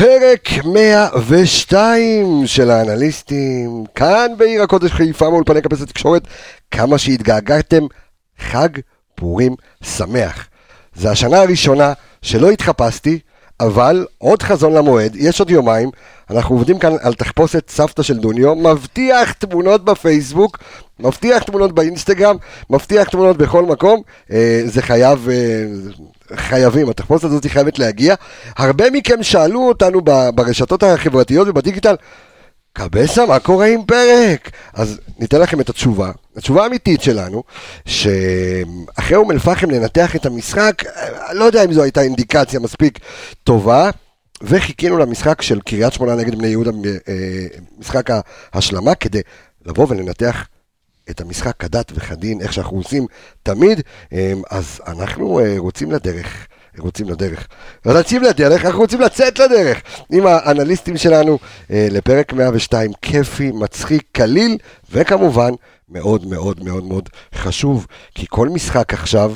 פרק 102 של האנליסטים, כאן בעיר הקודש חיפה מאולפני כפס התקשורת, כמה שהתגעגעתם, חג פורים שמח. זה השנה הראשונה שלא התחפשתי, אבל עוד חזון למועד, יש עוד יומיים, אנחנו עובדים כאן על תחפושת סבתא של דוניו, מבטיח תמונות בפייסבוק, מבטיח תמונות באינסטגרם, מבטיח תמונות בכל מקום, אה, זה חייב, אה, חייבים, התחפושת הזאת חייבת להגיע. הרבה מכם שאלו אותנו ברשתות החברתיות ובדיגיטל, קבסה, מה קורה עם פרק? אז ניתן לכם את התשובה. התשובה האמיתית שלנו, שאחרי אום אל-פחם לנתח את המשחק, אה, לא יודע אם זו הייתה אינדיקציה מספיק טובה, וחיכינו למשחק של קריית שמונה נגד בני יהודה, אה, משחק ההשלמה, כדי לבוא ולנתח את המשחק כדת וכדין, איך שאנחנו עושים תמיד, אה, אז אנחנו אה, רוצים לדרך. רוצים לדרך. רצים לדרך, אנחנו רוצים לצאת לדרך עם האנליסטים שלנו אה, לפרק 102, כיפי, מצחיק, קליל, וכמובן מאוד מאוד מאוד מאוד חשוב, כי כל משחק עכשיו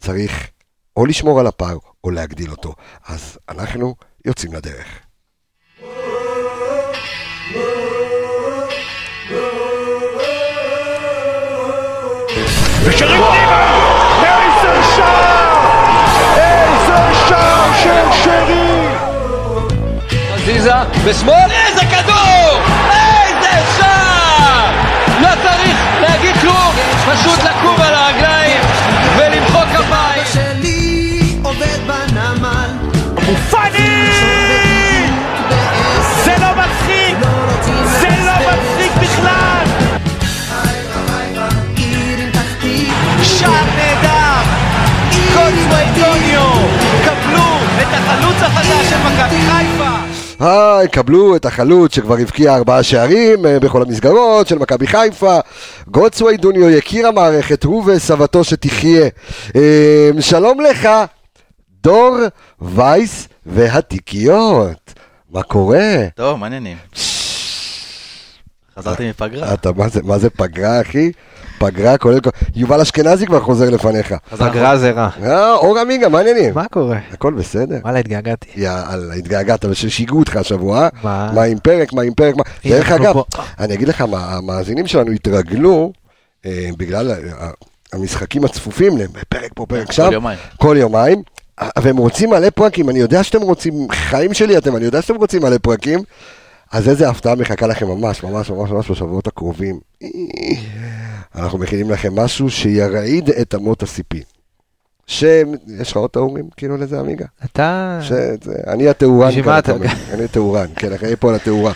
צריך או לשמור על הפער או להגדיל אותו. אז אנחנו יוצאים לדרך. ושרים שרי! חזיזה בשמאל, איזה כדור! איזה שער! לא צריך להגיד כלום, פשוט לקום על הרגליים החדש של מכבי חיפה! היי, קבלו את החלוץ שכבר הבקיע ארבעה שערים אה, בכל המסגרות של מכבי חיפה. גודסווי דוניו, יקיר המערכת, הוא וסבתו שתחיה. אה, שלום לך, דור וייס והתיקיות. מה קורה? טוב, מעניינים. חזרתי מפגרה. אתה, מה זה, מה זה פגרה, אחי? פגרה, כולל... כל- יובל אשכנזי כבר חוזר לפניך. פגרה זה רע. אה, אור עמיגה, מה העניינים? מה קורה? הכל בסדר. וואלה, התגעגעתי. יאללה, התגעגעת, ושיגעו אותך השבוע. מה? מה עם פרק, מה עם פרק, מה... דרך אגב. אני אגיד לך מה, המאזינים שלנו התרגלו, אה, בגלל המשחקים הצפופים, פרק פה, פרק שם, כל יומיים. כל יומיים, אה, והם רוצים מלא פרקים, אני יודע שאתם רוצים, חיים שלי אתם, אני יודע שאתם רוצים מלא פרקים, אז איזה הפתעה מחכה לכם ממש, ממש, ממש, ממש בשבועות הקרובים. אנחנו מכינים לכם משהו שירעיד את אמות הסיפים. שיש לך עוד תאורים כאילו לזה עמיגה? אתה... שזה, אני התאורן, בשביל מה אתה. אני תאורן, כן, אחראי פה על התאורה.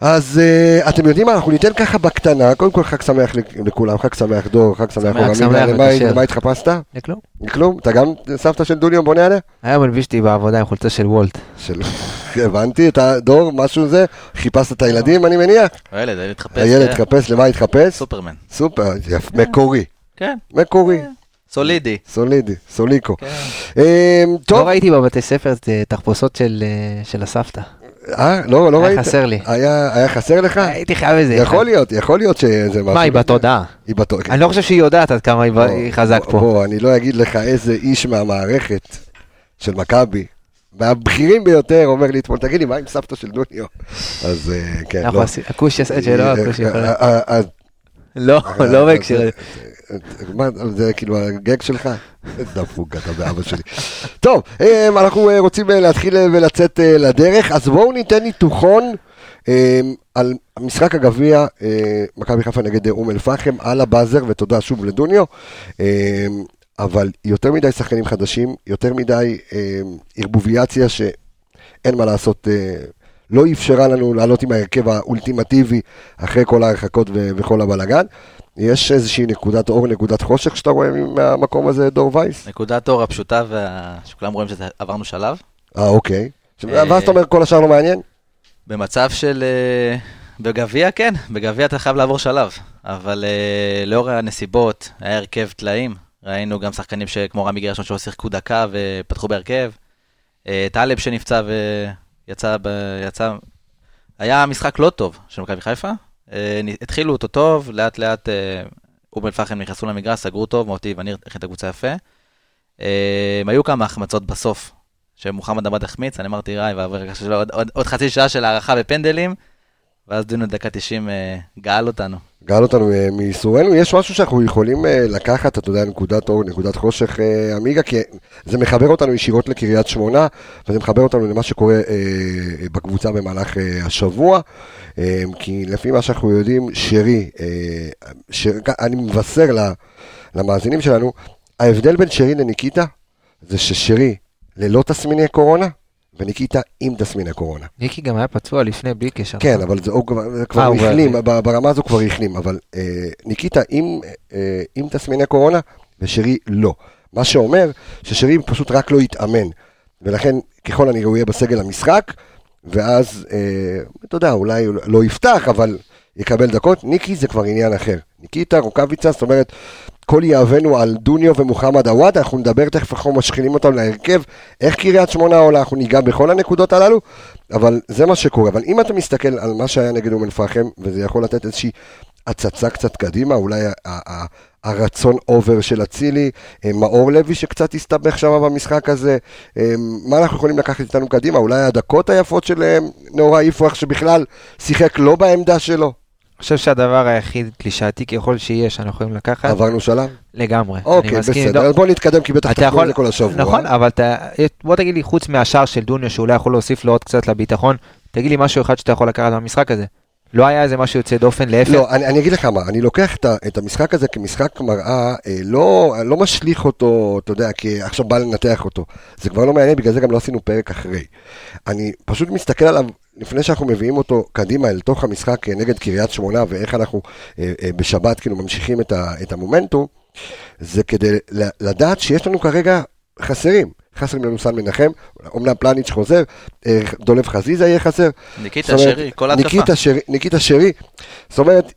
אז uh, אתם יודעים מה, אנחנו ניתן ככה בקטנה, קודם כל חג שמח לכ- לכולם, חג שמח דור, חג שמח שמח, עולמי, שמח למה- התחפשת? לכלום. כלום? אתה גם סבתא של דוניו בונה עליה? היום מלביש אותי בעבודה עם חולצה של וולט. של... הבנתי, אתה דור, משהו זה, חיפשת את הילדים אני מניח? הילד, הילד התחפש. הילד כן. התחפש, למה התחפש? סופרמן. סופר, יפ, מקורי, כן. מקורי, סולידי. סולידי, סוליקו. כן. אמ, לא טוב, ראיתי בבתי ספר את אה, תחפושות של אה, של הסבתא. אה, לא, לא היה ראית? חסר לי. היה היה חסר לך? הייתי חייב איזה... יכול. להיות, יכול להיות שזה משהו. מה, היא בתודעה. היא בתודעה. אני לא חושב שהיא יודעת עד כמה היא חזק פה. בוא, אני לא אגיד לך איזה איש מהמערכת של מכבי, מהבכירים ביותר, אומר לי אתמול, תגיד לי, מה עם סבתא של דוניו? אז אה, כן, לא. עשי- הכוש יעשה את שלו, יכול... אה, אה, אה, לא, לא בהקשר... מה, זה כאילו הגג שלך? דפוק אתה באבא שלי. טוב, אה, אנחנו אה, רוצים אה, להתחיל אה, ולצאת לדרך, אז בואו ניתן ניתוחון אה, על משחק הגביע, מכבי חיפה נגד אום אל-פחם, על הבאזר, ותודה שוב לדוניו. אה, אבל יותר מדי שחקנים חדשים, יותר מדי ערבוביאציה שאין מה לעשות, לא אפשרה לנו לעלות עם ההרכב האולטימטיבי אחרי כל ההרחקות וכל הבלאגן. יש איזושהי נקודת אור, נקודת חושך שאתה רואה מהמקום הזה, דור וייס? נקודת אור הפשוטה וה- שכולם רואים שעברנו שלב. אה, אוקיי. אה, ואז אתה אומר כל השאר לא מעניין? במצב של... אה, בגביע כן, בגביע אתה חייב לעבור שלב. אבל אה, לאור הנסיבות, היה הרכב טלאים. ראינו גם שחקנים שכמו רמי גרשון שלא שיחקו דקה ופתחו בהרכב. אה, טלב שנפצע ויצא... ב- יצא... היה משחק לא טוב של מכבי חיפה. אה, התחילו אותו טוב, לאט לאט אה, אום אל-פחם נכנסו למגרש, סגרו טוב, מוטי וניר הכין את הקבוצה יפה. אה, היו כמה החמצות בסוף שמוחמד עבד החמיץ, אני אמרתי, ראי, עוד, חצי שעה של הערכה בפנדלים, ואז דונו דקה 90 אה, גאל אותנו. גאל אותנו אה, מייסורנו, יש משהו שאנחנו יכולים אה, לקחת, אתה יודע, נקודת אור, נקודת חושך, אה, עמיגה, כי זה מחבר אותנו ישירות לקריית שמונה, וזה מחבר אותנו למה שקורה בקבוצה במהלך השבוע, כי לפי מה שאנחנו יודעים, שרי, שר, אני מבשר למאזינים שלנו, ההבדל בין שרי לניקיטה, זה ששרי ללא תסמיני קורונה, וניקיטה עם תסמיני קורונה. ניקי גם היה פצוע לפני, בלי קשר. כן, אבל זה, הוא כבר, אה, החלים, ברמה הזו כבר החלים, אבל אה, ניקיטה עם, אה, עם תסמיני קורונה, ושרי לא. מה שאומר ששרי פשוט רק לא יתאמן, ולכן ככל הנראה הוא יהיה בסגל המשחק, ואז, אה, אתה יודע, אולי לא יפתח, אבל יקבל דקות. ניקי זה כבר עניין אחר. ניקיטה, רוקאביצה, זאת אומרת, כל יהבנו על דוניו ומוחמד עוואד, אנחנו נדבר תכף, אנחנו משכינים אותם להרכב, איך קריית שמונה עולה, אנחנו ניגע בכל הנקודות הללו, אבל זה מה שקורה. אבל אם אתה מסתכל על מה שהיה נגד אום אל-פחם, וזה יכול לתת איזושהי הצצה קצת קדימה, אולי הרצון אובר של אצילי, אה, מאור לוי שקצת הסתבך שם במשחק הזה, אה, מה אנחנו יכולים לקחת איתנו קדימה? אולי הדקות היפות של אה, נאורה יפרח שבכלל שיחק לא בעמדה שלו, חושב שהדבר היחיד קלישאתי ככל שיהיה שאנחנו יכולים לקחת, עברנו שלב? לגמרי. אוקיי, בסדר. אז בוא נתקדם כי בטח תחזור יכול, לזה כל השבוע. נכון, אבל אתה, בוא תגיד לי, חוץ מהשער של דוניו, שאולי יכול להוסיף לו עוד קצת לביטחון, תגיד לי משהו אחד שאתה יכול לקחת מהמשחק הזה. לא היה איזה משהו יוצא דופן, להפך. לא, אני, אני אגיד לך מה, אני לוקח את, את המשחק הזה כמשחק מראה, אה, לא, לא משליך אותו, אתה יודע, כי עכשיו בא לנתח אותו. זה כבר לא מעניין, בגלל זה גם לא עשינו פרק אחרי. אני פשוט מסתכל עליו, לפני שאנחנו מביאים אותו קדימה אל תוך המשחק אה, נגד קריית שמונה, ואיך אנחנו אה, אה, בשבת כאילו ממשיכים את, ה, את המומנטום, זה כדי לדעת שיש לנו כרגע חסרים. חסרים לנו סן מנחם, אמנם פלניץ' חוזר, אה, דולב חזיזה יהיה חסר, ניקיטה, שרי, כל ההתקפה. ניקיטה שרי. זאת אומרת,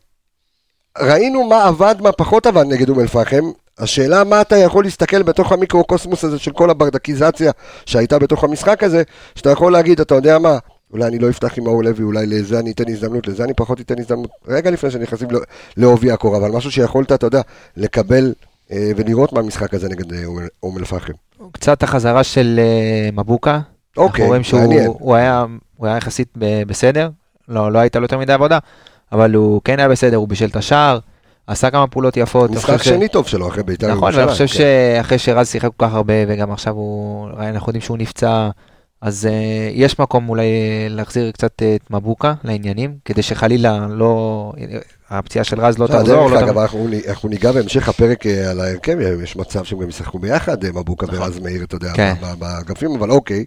ראינו מה עבד, מה פחות עבד נגד אום אל-פחם. השאלה מה אתה יכול להסתכל בתוך המיקרוקוסמוס הזה של כל הברדקיזציה שהייתה בתוך המשחק הזה, שאתה יכול להגיד, אתה יודע מה, אולי אני לא אפתח עם מאור לוי, אולי לזה אני אתן הזדמנות, לזה אני פחות אתן הזדמנות, רגע לפני שנכנסים לעובי הקורה, אבל משהו שיכולת, אתה יודע, לקבל אה, ולראות מהמשחק הזה נגד אה, אום אל-פחם. קצת החזרה של אה, מבוקה. אוקיי, אנחנו רואים שהוא מעניין. הוא היה, הוא היה יחסית בסדר, לא, לא הייתה לו יותר מדי עבודה, אבל הוא כן היה בסדר, הוא בישל את השער, עשה כמה פעולות יפות. אני משחק חושב ש- שני טוב שלו אחרי בית"ר נכון, ירושלים, ואני חושב כן. שאחרי שרז שיחק כל כך הרבה, וגם עכשיו הוא, אנחנו יודעים שהוא נפצע, אז אה, יש מקום אולי אה, להחזיר קצת אה, את מבוקה לעניינים, כדי שחלילה לא, הפציעה של רז לא בסדר, תחזור. דרך לא אגב, תחזור. אנחנו אנחנו ניגע בהמשך הפרק אה, על ההרכב, יש מצב שהם גם ישחקו ביחד, מבוקה נכון. ורז מאיר, אתה יודע, כן. באגפים, אבל אוקיי.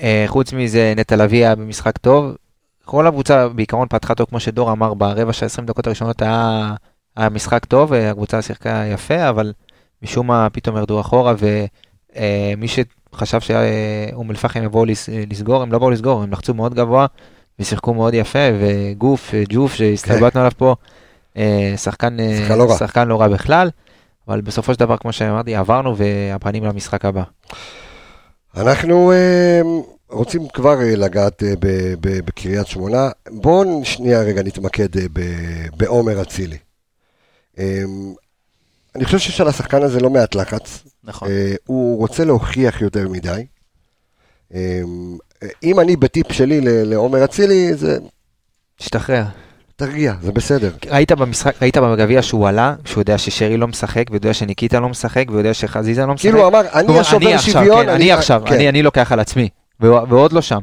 אה, חוץ מזה, נטע לביא היה במשחק טוב. כל הקבוצה בעיקרון פתחה טוב, כמו שדור אמר, ברבע של 20 דקות הראשונות היה, היה משחק טוב, הקבוצה שיחקה יפה, אבל משום מה פתאום ירדו אחורה, ומי שחשב שאום אל-פחם יבואו לס- לסגור, הם לא באו לסגור, הם לחצו מאוד גבוה, ושיחקו מאוד יפה, וגוף, ג'וף, שהסתלבטנו עליו פה, אה, שחקן, אה, שחקן לא רע. שחקן לא רע בכלל, אבל בסופו של דבר, כמו שאמרתי, עברנו, והפנים למשחק הבא. אנחנו אה, רוצים כבר לגעת בקריית שמונה. בואו שנייה רגע נתמקד בעומר אצילי. אני חושב שיש על השחקן הזה לא מעט לחץ. נכון. אה, הוא רוצה להוכיח יותר מדי. אה, אם אני בטיפ שלי לעומר אצילי, זה תשתחרר. תרגיע, זה בסדר. ראית במשחק, ראית בגביע שהוא עלה, שהוא יודע ששרי לא משחק, ויודע שניקיטה לא משחק, ויודע שחזיזה לא משחק. כאילו הוא אמר, אני השובר עכשיו, שוויון. כן, אני עכשיו, כן. אני אני לוקח על עצמי, ועוד לא שם.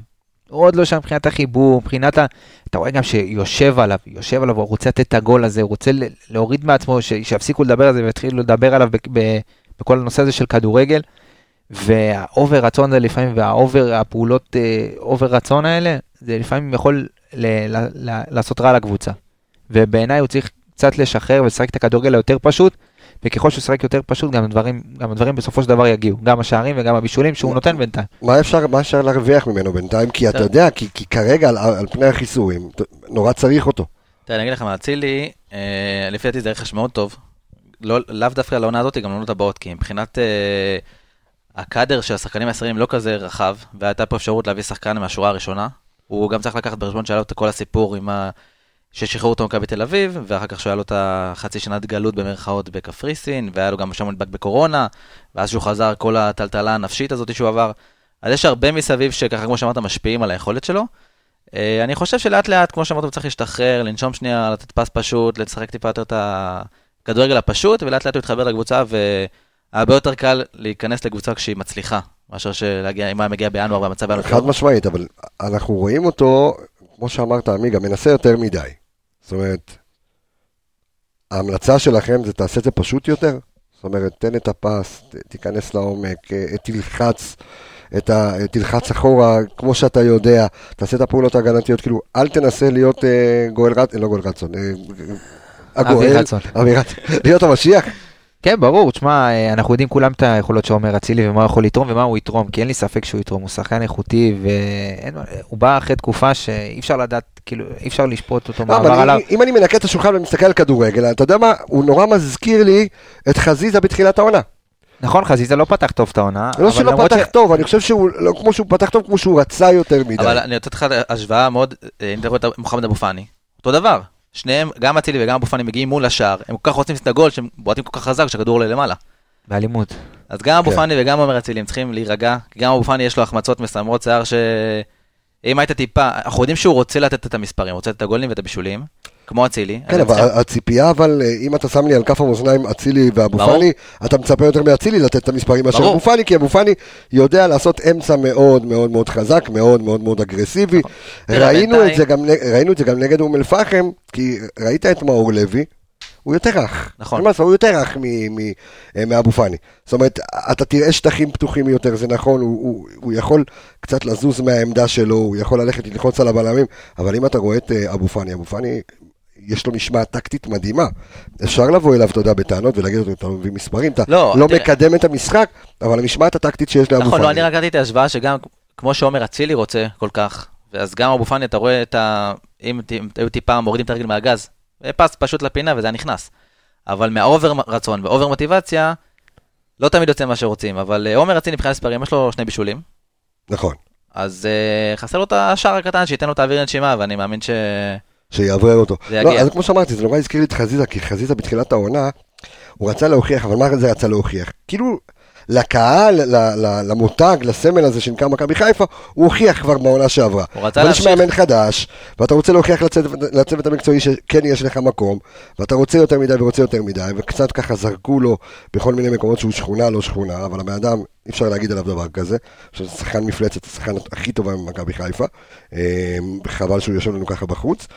עוד לא שם מבחינת החיבור, מבחינת ה... אתה רואה גם שיושב עליו, יושב עליו, הוא רוצה לתת את הגול הזה, הוא רוצה להוריד מעצמו, ש- שיפסיקו לדבר על זה ויתחילו לדבר עליו ב- ב- בכל הנושא הזה של כדורגל. וה over רצון הזה לפעמים, וה over, הפעולות אה, over רצון האלה, זה לפעמים יכול ל- ל- ל- לעשות רע לקבוצה. ובעיניי הוא צריך קצת לשחרר ולשחק את הכדורגל היותר פשוט, וככל שהוא ישחק יותר פשוט, גם הדברים, גם הדברים בסופו של דבר יגיעו, גם השערים וגם הבישולים שהוא נותן בינתיים. מה אפשר, מה אפשר להרוויח ממנו בינתיים? כי אתה. יודע, כי, כי כרגע על, על פני החיסורים, נורא צריך אותו. תראה, אני אגיד לך מה, אצילי, אה, לפי דעתי זה רכש מאוד טוב. לא, לאו דווקא לעונה הזאת, גם לעונות הבאות, כי מבחינת אה, הקאדר של השחקנים הישראלים לא כזה רחב, והייתה פה אפשרות להביא שחקן מהשורה הראשונה. הוא גם צריך לקחת בחשבון שהיה לו את כל הסיפור עם ה... ששחררו אותו ממכבי תל אביב, ואחר כך שהיה לו את החצי שנת גלות במרכאות בקפריסין, והיה לו גם שם נדבק בקורונה, ואז שהוא חזר כל הטלטלה הנפשית הזאת שהוא עבר. אז יש הרבה מסביב שככה, כמו שאמרת, משפיעים על היכולת שלו. אה, אני חושב שלאט לאט, כמו שאמרת, הוא צריך להשתחרר, לנשום שנייה, לתת פס פשוט, לשחק טיפה יותר את הכדורגל הפשוט, ולאט לאט הוא יתחבר לקבוצה, והרבה יותר קל להיכנס לקבוצה כשהיא מצליחה, מאשר שלהגיע, אם היה מגיע בינואר והמצב היה לו חד משמעית, אבל אנחנו רואים אותו, כמו שאמרת, עמיגה, מנסה יותר מדי. זאת אומרת, ההמלצה שלכם זה תעשה את זה פשוט יותר? זאת אומרת, תן את הפס, תיכנס לעומק, אה, תלחץ, את ה, תלחץ אחורה, כמו שאתה יודע, תעשה את הפעולות ההגנתיות, כאילו, אל תנסה להיות אה, גואל רצון, לא גואל רצון, אה, הגואל, רצון, להיות המשיח. כן, ברור, תשמע, אנחנו יודעים כולם את היכולות שעומר אצילי ומה הוא יכול לתרום ומה הוא יתרום, כי אין לי ספק שהוא יתרום, הוא שחקן איכותי, והוא בא אחרי תקופה שאי אפשר לדעת, כאילו, אי אפשר לשפוט אותו מעבר עליו. אם, אני מנקה את השולחן ומסתכל על כדורגל, אתה יודע מה, הוא נורא מזכיר לי את חזיזה בתחילת העונה. נכון, חזיזה לא פתח טוב את העונה, לא שלא פתח טוב, אני חושב שהוא, לא כמו שהוא פתח טוב, כמו שהוא רצה יותר מדי. אבל אני רוצה לתת לך השוואה מאוד, אה, אם אתה רואה את מוחמד אבו פאני, אותו דבר. שניהם, גם אצילי וגם אבו פאני מגיעים מול השער, הם כל כך רוצים את הגול שהם בועטים כל כך חזק שהכדור עולה למעלה. באלימות. אז גם אבו כן. פאני וגם עומר אצילי הם צריכים להירגע, כי גם אבו פאני יש לו החמצות מסמרות שיער שאם היית טיפה, אנחנו יודעים שהוא רוצה לתת את המספרים, רוצה לתת את הגולים ואת הבישולים, כמו אצילי. כן, אבל צריכים- הציפייה, אבל אה, אם אתה שם לי על כף המאזניים אצילי ואבו. פאני, אתה מצפה יותר מאצילי לתת את המספרים מאשר. אבו פאני, כי אבו פאני יודע לעשות אמצע מאוד מאוד מאוד חזק, מאוד מאוד מאוד אגרסיבי. תראה, ראינו את בינתיים- גם ראינו את זה גם נגד אום אל-פחם, כי ראית את מאור לוי, הוא יותר רך. נכון. אין מה לעשות, הוא יותר רך אה, מאבו פאני. זאת אומרת, אתה תראה שטחים פתוחים יותר, זה נכון, הוא, הוא, הוא יכול קצת לזוז מהעמדה שלו, הוא יכול ללכת ללחוץ על הבלמים, אבל אם אתה רואה את אה, אבו פאני, אבו פאני, יש לו משמעת טקטית מדהימה. אפשר לבוא אליו, אתה יודע, בטענות ולהגיד לו, אתה מביא מספרים, אתה לא, לא תראה. מקדם את המשחק, אבל המשמעת הטקטית שיש לאבו נכון, פאני. לא, אני רק ראיתי את ההשוואה שגם, כמו שעומר אצילי רוצה כל כך, ואז גם אבו פאני, אתה רואה את ה... אם היו טיפה מורידים את הרגל מהגז, פס פשוט לפינה וזה היה נכנס. אבל מה over רצון ו over מוטיבציה, לא תמיד יוצא מה שרוצים, אבל אה, עומר אצילי מבחינת מספרים, יש לו שני בישולים, נכון. אז אה, חסר לו את השער הקטן שייתן לו את האוויר לנשימה, ואני מאמין ש... שיאוורר אותו. זה לא, יגיע. אז כמו שאמרתי, זה נורא הזכיר לי את חזיזה, כי חזיזה בתחילת העונה, הוא רצה להוכיח, אבל מה זה רצה להוכיח? כאילו, לקהל, ל- ל- למותג, לסמל הזה שנקרא מכבי חיפה, הוא הוכיח כבר בעונה שעברה. הוא רצה אבל יש להמשיך. מאמן חדש, ואתה רוצה להוכיח לצוות, לצוות המקצועי שכן יש לך מקום, ואתה רוצה יותר מדי ורוצה יותר מדי, וקצת ככה זרקו לו בכל מיני מקומות שהוא שכונה, לא שכונה, אבל הבן אדם, אי אפשר להגיד עליו דבר כזה. חושב שזה שחקן מפלצת, השחקן הכי טובה ממכבי חיפה. אה, חבל שהוא יושב לנו ככה בחוץ.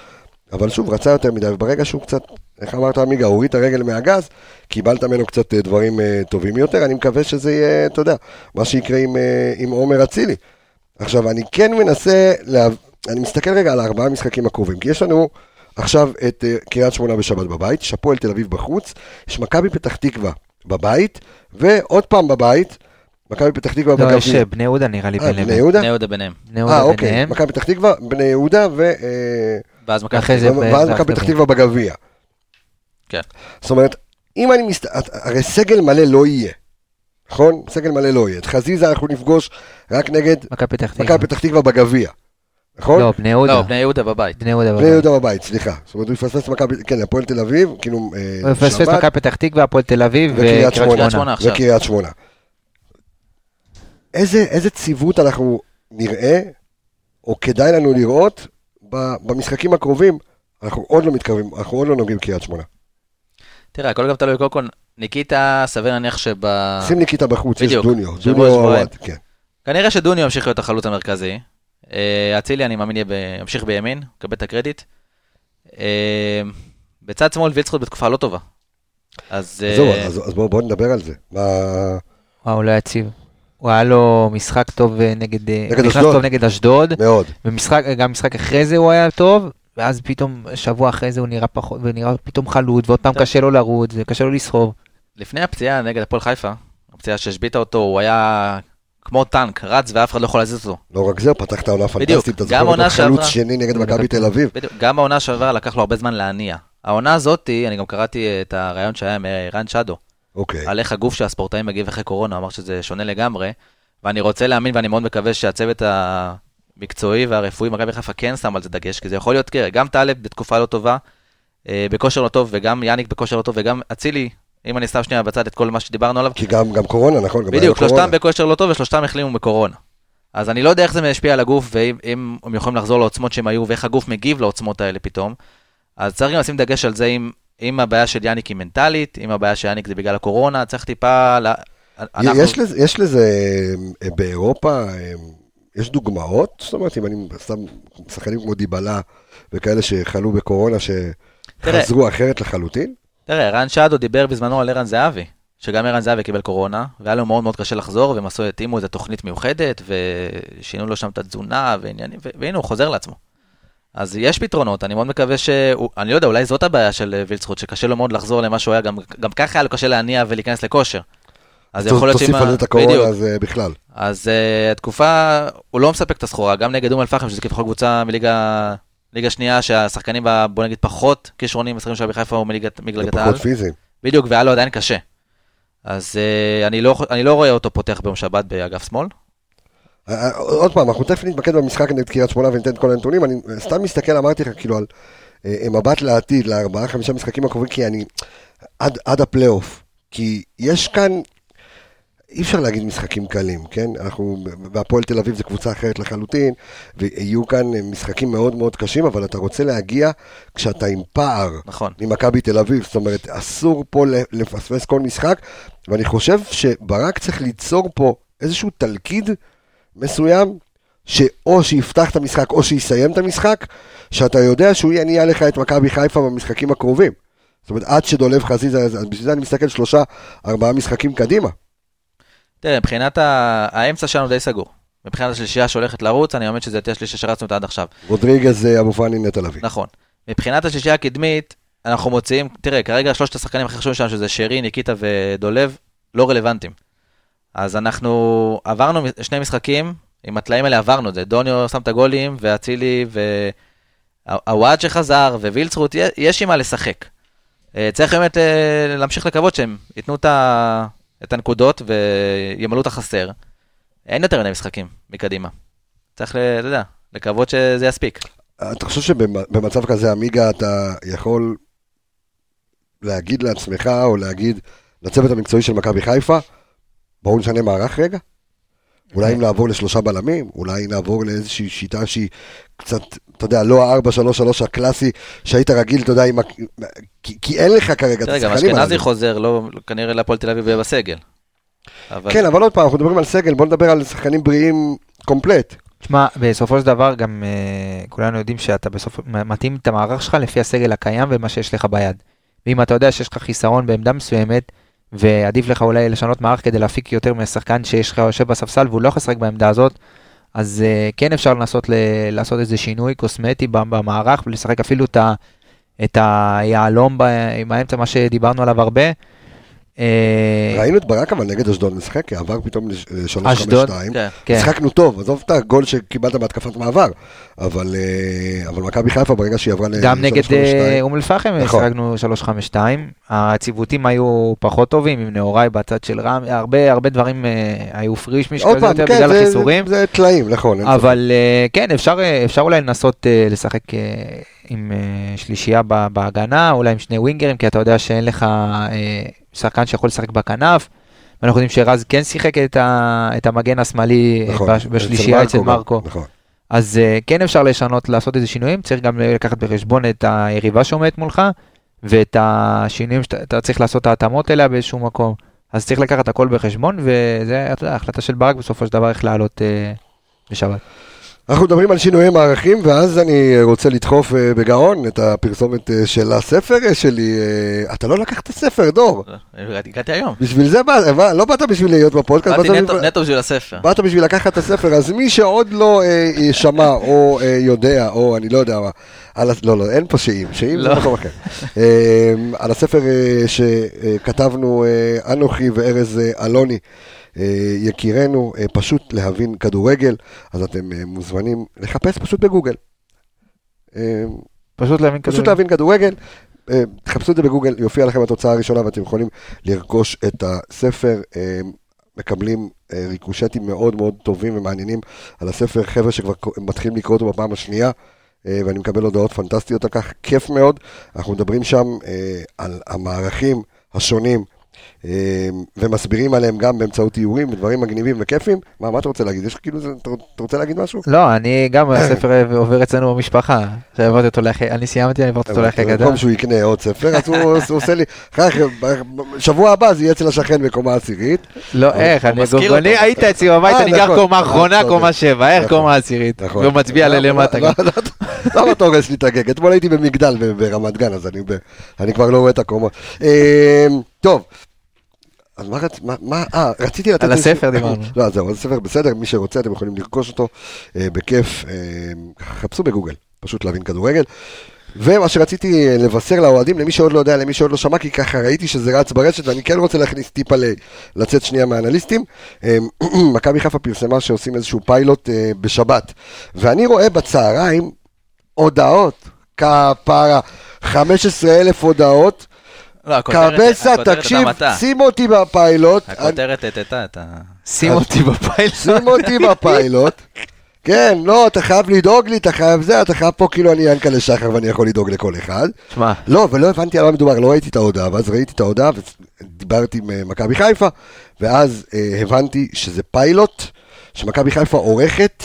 אבל שוב, רצה יותר מדי, וברגע שהוא קצת, איך אמרת עמיגה, הוריד את הרגל מהגז, קיבלת ממנו קצת אה, דברים אה, טובים יותר, אני מקווה שזה יהיה, אתה יודע, מה שיקרה עם, אה, עם עומר אצילי. עכשיו, אני כן מנסה, לה... אני מסתכל רגע על הארבעה משחקים הקרובים, כי יש לנו עכשיו את אה, קריית שמונה בשבת בבית, יש הפועל תל אביב בחוץ, יש מכבי פתח תקווה בבית, ועוד פעם בבית, מכבי פתח תקווה לא, יש בני יהודה נראה לי אה, בין בני. יהודה? בני יהודה ביניהם. בני יהודה אה, אוקיי, ביניהם. מכבי פתח תקווה, בני יהודה, ו... אה, ואז מכבי פתח. תקווה בגביע. כן. זאת אומרת, אם אני מסת... הרי סגל מלא לא יהיה, נכון? סגל מלא לא יהיה. את חזיזה אנחנו נפגוש רק נגד מכבי פתח תקווה. מכבי פתח תקווה בגביע, נכון? לא, בני יהודה. לא, בני יהודה בבית. בני יהודה. בני בבית. יהודה בבית, סליחה. זאת אומרת, הוא יפספס מכבי, כן, הפועל תל אביב, כאילו, אה, הוא יפספס מכבי פתח תקווה, הפועל תל אביב וקריית שמונה. וקריית שמונה. איזה, איזה ציוות אנחנו נראה, או כדאי לנו לראות, במשחקים הקרובים, אנחנו עוד לא מתקרבים, אנחנו עוד לא נוגעים בקריית שמונה. תראה, הכל גם תלוי, קודם כל, ניקיטה, סביר להניח שב... שים ניקיטה בחוץ, יש אה. דוניו, דוניו. עווד, כן. כנראה שדוניו ימשיך להיות החלוץ המרכזי. אה, אצילי, אני מאמין, ימשיך בימין, יקבל את הקרדיט. אה, בצד שמאל וילצחוט בתקופה לא טובה. אז... אה, זהו, אז אז בואו בואו נדבר על זה. מה... וואו, לא יציב. הוא היה לו משחק טוב אה, נגד... אה, נגד הוא נכנס אשדוד. טוב נגד אשדוד, מאוד. ומשחק, גם משחק אחרי זה הוא היה טוב, ואז פתאום, שבוע אחרי זה הוא נראה פחות, ונראה פתאום חלוט, ועוד פעם. קשה לו לרוץ, וקשה לו לסחוב. לפני הפציעה נגד הפועל חיפה, הפציעה שהשביתה אותו, הוא היה כמו טנק, רץ ואף אחד לא יכול להזיז אותו. לא רק זה, פתח את העונה בדיוק. פנטסטית, אתה גם זוכר אותו חלוץ שעברה. שני נגד מכבי תל אביב. בדיוק, גם בעונה שעברה לקח לו הרבה זמן להניע. העונה הזאתי, אני גם קראתי את הרעיון שהיה עם אה, רן שדו, אוקיי. על איך הגוף של הספורטאים מגיב אחרי קורונה, אמר שזה שונה לגמרי, ואני רוצה להאמין ואני מאוד מקווה שהצוות המקצועי והרפואי במכבי חיפה כן שם על זה דגש, כי זה יכול להיות, תראה, גם טלב בתקופה לא טובה, אה, בכושר לא טוב, וגם יאניק בכושר לא טוב, וגם אצילי, אם אני שם שנייה בצד את כל מה שדיברנו עליו, כי גם גם קורונה, נכון? גם בדיוק. שלושתם בכושר לא טוב ושלושתם החלימו מקורונה. אז אני לא יודע איך זה משפיע על הגוף, ואם אם הם יכולים לחזור לעוצמות שהם היו, ואיך הגוף מגיב לעוצמות האלה פתאום. אז צריך גם לשים דגש על זה אם, אם הבעיה של יאניק היא מנטלית, אם הבעיה של יאניק זה בגלל הקורונה, צריך טיפה... לה... אנחנו- יש לזה, יש לזה אה, באירופה, אה, יש דוגמאות? זאת אומרת, אם אני שם שחקנים כמו דיבלה וכאלה שחלו בקורונה, שחזרו אחרת לחלוטין? תראה, רן שדו דיבר בזמנו על ערן זהבי, שגם ערן זהבי קיבל קורונה, והיה לו מאוד מאוד קשה לחזור, והם עשו, התאימו איזו תוכנית מיוחדת, ושינו לו שם את התזונה ועניינים, והנה הוא חוזר לעצמו. אז יש פתרונות, אני מאוד מקווה ש... אני לא יודע, אולי זאת הבעיה של אה, וילצחוט, שקשה לו מאוד לחזור למה שהוא היה, גם, גם ככה היה לו קשה להניע ולהיכנס לכושר. אז יכול להיות תוסיף שאם על ה- זה את הקורונה, בדיוק. אז אה, בכלל. אז uh, התקופה, הוא לא מספק את הסחורה, גם נגד אום אל-פחם, שזה כביכול קבוצה מליגה ליגה שנייה, שהשחקנים בה, בוא נגיד, פחות כישרונים, השחקנים של בחיפה הוא מליגת מליגת העל. ופחות פיזיים. בדיוק, והיה לו עדיין קשה. אז uh, אני, לא, אני לא רואה אותו פותח ביום שבת באגף שמאל. אה, אה, עוד פעם, אנחנו תכף נתמקד במשחק נגד קריית שמונה וניתן את כל הנתונים. אני סתם מסתכל, אמרתי לך, כאילו, על אה, מבט לעתיד, לארבעה, חמישה משחקים הקרובים, כי אני... עד, עד הפלייאוף. כי יש כאן... אי אפשר להגיד משחקים קלים, כן? אנחנו, בהפועל תל אביב זו קבוצה אחרת לחלוטין, ויהיו כאן אה, משחקים מאוד מאוד קשים, אבל אתה רוצה להגיע כשאתה עם פער נכון. ממכבי תל אביב, זאת אומרת, אסור פה לפספס כל משחק, ואני חושב שברק צריך ליצור פה איזשהו תלכיד מסוים, שאו שיפתח את המשחק או שיסיים את המשחק, שאתה יודע שהוא יניע לך את מכבי חיפה במשחקים הקרובים. זאת אומרת, עד שדולב חזיזה, אז בשביל זה אני מסתכל שלושה, ארבעה משחקים קדימה. תראה, מבחינת ה... האמצע שלנו די סגור. מבחינת השלישייה שהולכת לרוץ, אני אומר שזה יותר שלישייה שרצנו אותה עד עכשיו. רודריגז, אה, אבו פאני, נטע לביא. נכון. מבחינת השלישייה הקדמית, אנחנו מוציאים, תראה, כרגע שלושת השחקנים הכי חשובים שלנו, שזה שרי, ניקיטה ודולב, לא רלוונטיים. אז אנחנו עברנו שני משחקים, עם הטלאים האלה עברנו את זה. דוניו שם את הגולים, ואצילי, והוואד שחזר, ווילצרוט, יש עם מה לשחק. אה, צריך באמת אה, להמשיך לקוות שהם ייתנו את הנקודות וימלאו את החסר. אין יותר מדי משחקים מקדימה. צריך, אתה יודע, לקוות שזה יספיק. אתה חושב שבמצב כזה, עמיגה, אתה יכול להגיד לעצמך, או להגיד לצוות המקצועי של מכבי חיפה, בואו נשנה מערך רגע? אולי אם נעבור לשלושה בלמים, אולי נעבור לאיזושהי שיטה שהיא קצת, אתה יודע, לא ה-4-3-3 הקלאסי שהיית רגיל, אתה יודע, עם. כי, כי אין לך כרגע את תראה, גם השחקנים אשכנזי. חוזר, לא, כנראה להפועל תל אביב יהיה בסגל. אבל כן, אבל עוד פעם, אנחנו מדברים על סגל, בוא נדבר על שחקנים בריאים קומפלט. תשמע, בסופו של דבר גם uh, כולנו יודעים שאתה בסוף מתאים את המערך שלך לפי הסגל הקיים ומה שיש לך ביד. ואם אתה יודע שיש לך חיסרון בעמדה מסוימת, ועדיף לך אולי לשנות מערך כדי להפיק יותר מהשחקן שיש לך יושב בספסל והוא לא יכול לשחק בעמדה הזאת, אז uh, כן אפשר לנסות ל- לעשות איזה שינוי קוסמטי במערך ולשחק אפילו את היהלום ב- עם האמצע, מה שדיברנו עליו הרבה. אה, ראינו את ברק אבל נגד אשדוד משחק, עבר פתאום ל-3-5-2. אשדוד? כן. כן. משחקנו טוב, עזוב את הגול שקיבלת בהתקפת מעבר, אבל אה, אבל מכבי חיפה ברגע שהיא עברה ל-3-5-2, גם נגד אה, אום אל-פחם נכון. שיחקנו 352, הציוותים היו פחות טובים עם נאוריי בצד של רם, הרבה דברים אה, היו פרישמיש כזה פעם, יותר כן, בגלל החיסורים, זה- טלאים, נכון. אבל אה, כן אפשר אה, אפשר אולי לנסות אה, לשחק אה, עם אה, שלישייה בהגנה, אולי עם שני ווינגרים, כי אתה יודע שאין לך אה, שחקן שיכול לשחק בכנף. ואנחנו יודעים שרז כן שיחק את, ה, את המגן השמאלי. אה, נכון, בש- בשלישייה אצל גם, מרקו. נכון. אז uh, כן אפשר לשנות, לעשות איזה שינויים, צריך גם לקחת בחשבון את היריבה שעומדת מולך, ואת השינויים שאתה אתה צריך לעשות את ההתאמות אליה באיזשהו מקום. אז צריך לקחת הכל בחשבון, יודע, החלטה של ברק בסופו של דבר איך לעלות uh, בשבת. אנחנו מדברים על שינויי מערכים, ואז אני רוצה לדחוף אה, בגאון את הפרסומת אה, של הספר אה, שלי. אתה לא לקחת הספר, דור. הגעתי היום. בשביל זה באת, לא באת בשביל להיות בפודקאסט, באתי באת נטו- בשביל- הספר. באת בשביל לקחת את הספר, אז מי שעוד לא שמע או יודע, או אני לא יודע מה, לא, לא, אין פה שאם, שאם זה לא. מקום אחר. על הספר שכתבנו אנוכי וארז אלוני, יקירנו, אה, פשוט להבין כדורגל, אז אתם אה, מוזמנים לחפש פשוט בגוגל. אה, פשוט להבין כזה. פשוט להבין כדורגל, אה, תחפשו את זה בגוגל, יופיע לכם התוצאה הראשונה ואתם יכולים לרכוש את הספר. אה, מקבלים אה, ריקושטים מאוד מאוד טובים ומעניינים על הספר, חבר'ה שכבר מתחילים לקרוא אותו בפעם השנייה, אה, ואני מקבל הודעות פנטסטיות על כך, כיף מאוד. אנחנו מדברים שם אה, על המערכים השונים אה, ומסבירים עליהם גם באמצעות איורים ודברים מגניבים וכיפים. מה, מה אתה רוצה להגיד? יש כאילו, אתה רוצה להגיד משהו? לא, אני גם, הספר עובר אצלנו במשפחה. שהעברתי אותו לאחי, אני סיימתי, אני העברתי אותו לאחי גדול. במקום שהוא יקנה עוד ספר, אז הוא עושה לי, כך, שבוע הבא זה יהיה אצל השכן בקומה עשירית. לא, איך, אני אני. היית אצלי בבית, אה, אני גר נכון. קומה אחרונה, נכון. קומה שבע, איך נכון. קומה עשירית? והוא מצביע למה- ללמטה. למה- אתה הורס לי את הגג? אתמול הייתי במגדל ברמת גן, אז אני כבר לא רואה את הקומות. אה, טוב. אז מה רצ... מה-. אה, רציתי לתת... על הספר דיברנו. לא, זהו, אז הספר בסדר, מי שרוצה אתם יכולים לרכוש אותו אה, בכיף. אה, חפשו בגוגל, פשוט להבין כדורגל. ומה שרציתי אה, לבשר לאוהדים, למי שעוד לא יודע, למי שעוד לא שמע, כי ככה ראיתי שזה רץ ברשת, ואני כן רוצה להכניס טיפה לצאת שנייה מהאנליסטים. מכבי חיפה פרסמה שעושים איזשהו פיילוט בשבת, ואני רואה בצהריים הודעות, כפרה, 15 אלף הודעות. לא, הכותרת תקשיב. שים אותי בפיילוט. הכותרת הטטה את ה... שים אותי בפיילוט. שים אותי בפיילוט. כן, לא, אתה חייב לדאוג לי, אתה חייב זה, אתה חייב פה כאילו אני ינקלה שחר ואני יכול לדאוג לכל אחד. שמע, לא, ולא הבנתי על מה מדובר, לא ראיתי את ההודעה, ואז ראיתי את ההודעה ודיברתי עם אה, מכבי חיפה, ואז אה, הבנתי שזה פיילוט שמכבי חיפה עורכת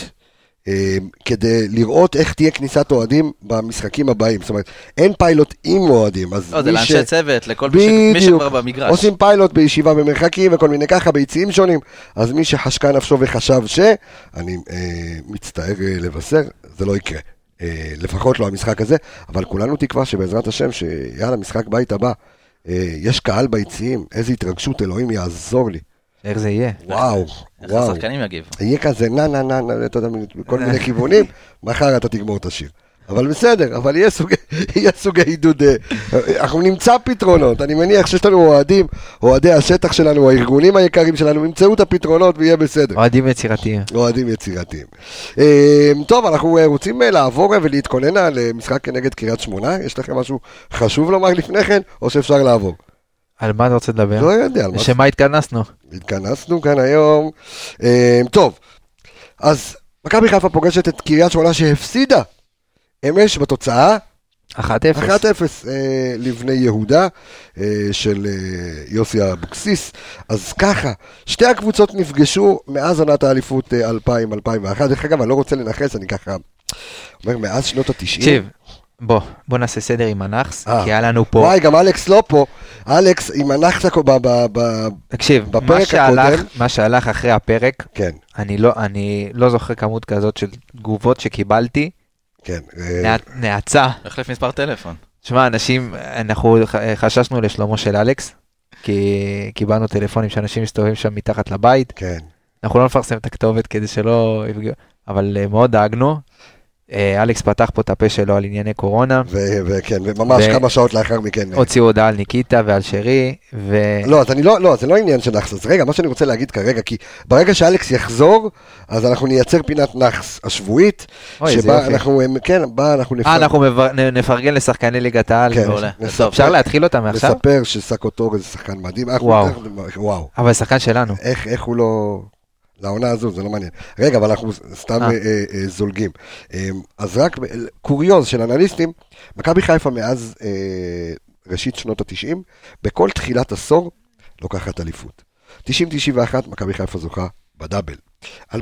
כדי לראות איך תהיה כניסת אוהדים במשחקים הבאים. זאת אומרת, אין פיילוט עם אוהדים, אז לא, זה מי לאנשי צוות, לכל מי ש- מי בדיוק. שכבר במגרש. עושים פיילוט בישיבה במרחקים וכל מיני ככה, ביציעים שונים. אז מי שחשקה נפשו וחשב ש... אני אה, מצטער אה, לבשר, זה לא יקרה. אה, לפחות לא המשחק הזה, אבל כולנו תקווה שבעזרת השם, שיאללה, משחק בית הבא. אה, יש קהל ביציעים, איזה התרגשות, אלוהים יעזור לי. איך זה יהיה? וואו, איך וואו. השחקנים יגיבו. יהיה כזה נה נה נה נה, אתה יודע, מכל מיני כיוונים, מחר אתה תגמור את השיר. אבל בסדר, אבל יהיה סוגי, יהיה סוגי עידוד, אה, אנחנו נמצא פתרונות, אני מניח שיש לנו אוהדים, אוהדי השטח שלנו, הארגונים היקרים שלנו, ימצאו את הפתרונות ויהיה בסדר. אוהדים יצירתיים. אוהדים יצירתיים. אה, טוב, אנחנו רוצים אה, לעבור ולהתכונן על אה, משחק נגד קריית שמונה, יש לכם משהו חשוב לומר לפני כן, או שאפשר לעבור? על מה אתה רוצה לדבר? לא יודע, לשם התכנסנו? התכנסנו כאן היום. אה, טוב, אז מכבי חיפה פוגשת את קריית שמונה שהפסידה אמש בתוצאה 1-0. 1-0 אה, לבני יהודה אה, של אה, יוסי אבוקסיס. אז ככה, שתי הקבוצות נפגשו מאז עונת האליפות אה, 2000-2001. דרך אגב, אני לא רוצה לנכס, אני ככה אומר מאז שנות ה-90. תקשיב, בוא, בוא נעשה סדר עם הנאחס, אה. כי היה לנו פה, וואי, גם אלכס לא פה. אלכס, עם הנחת ב... ב- ב- תקשיב, בפרק מה שהלך, הקודם- מה שהלך אחרי הפרק, כן, אני לא, אני לא זוכר כמות כזאת של תגובות שקיבלתי, כן. אה, נע- נאצה. החליף מספר טלפון. שמע, אנשים, אנחנו ח- חששנו לשלומו של אלכס, כי קיבלנו טלפונים שאנשים מסתובבים שם מתחת לבית, כן. אנחנו לא נפרסם את הכתובת כדי שלא יפגעו, אבל אה, מאוד דאגנו. אה, אלכס פתח פה את הפה שלו על ענייני קורונה, וכן, וממש כמה שעות לאחר מכן. אה, הוציאו הודעה על ניקיטה ועל שרי, ו... לא, אז אני לא, לא, זה לא עניין של נאחס. אז רגע, מה שאני רוצה להגיד כרגע, כי ברגע שאלכס יחזור, אז אנחנו נייצר פינת נאחס השבועית, שבה. אנחנו, כן, בה אנחנו אה, אנחנו נפרגן לשחקני ליגת העל. כן, מעולה. אפשר להתחיל אותה מעכשיו? נספר שסאקו זה שחקן מדהים. וואו. וואו. אבל שחקן שלנו. איך הוא לא... לעונה הזו, זה לא מעניין. רגע, אבל אנחנו סתם אה. אה. אה, זולגים. אז רק קוריוז של אנליסטים, מכבי חיפה מאז ראשית שנות ה-90, בכל תחילת עשור לוקחת אליפות. 90-91, מכבי חיפה זוכה בדאבל. 2000-2001,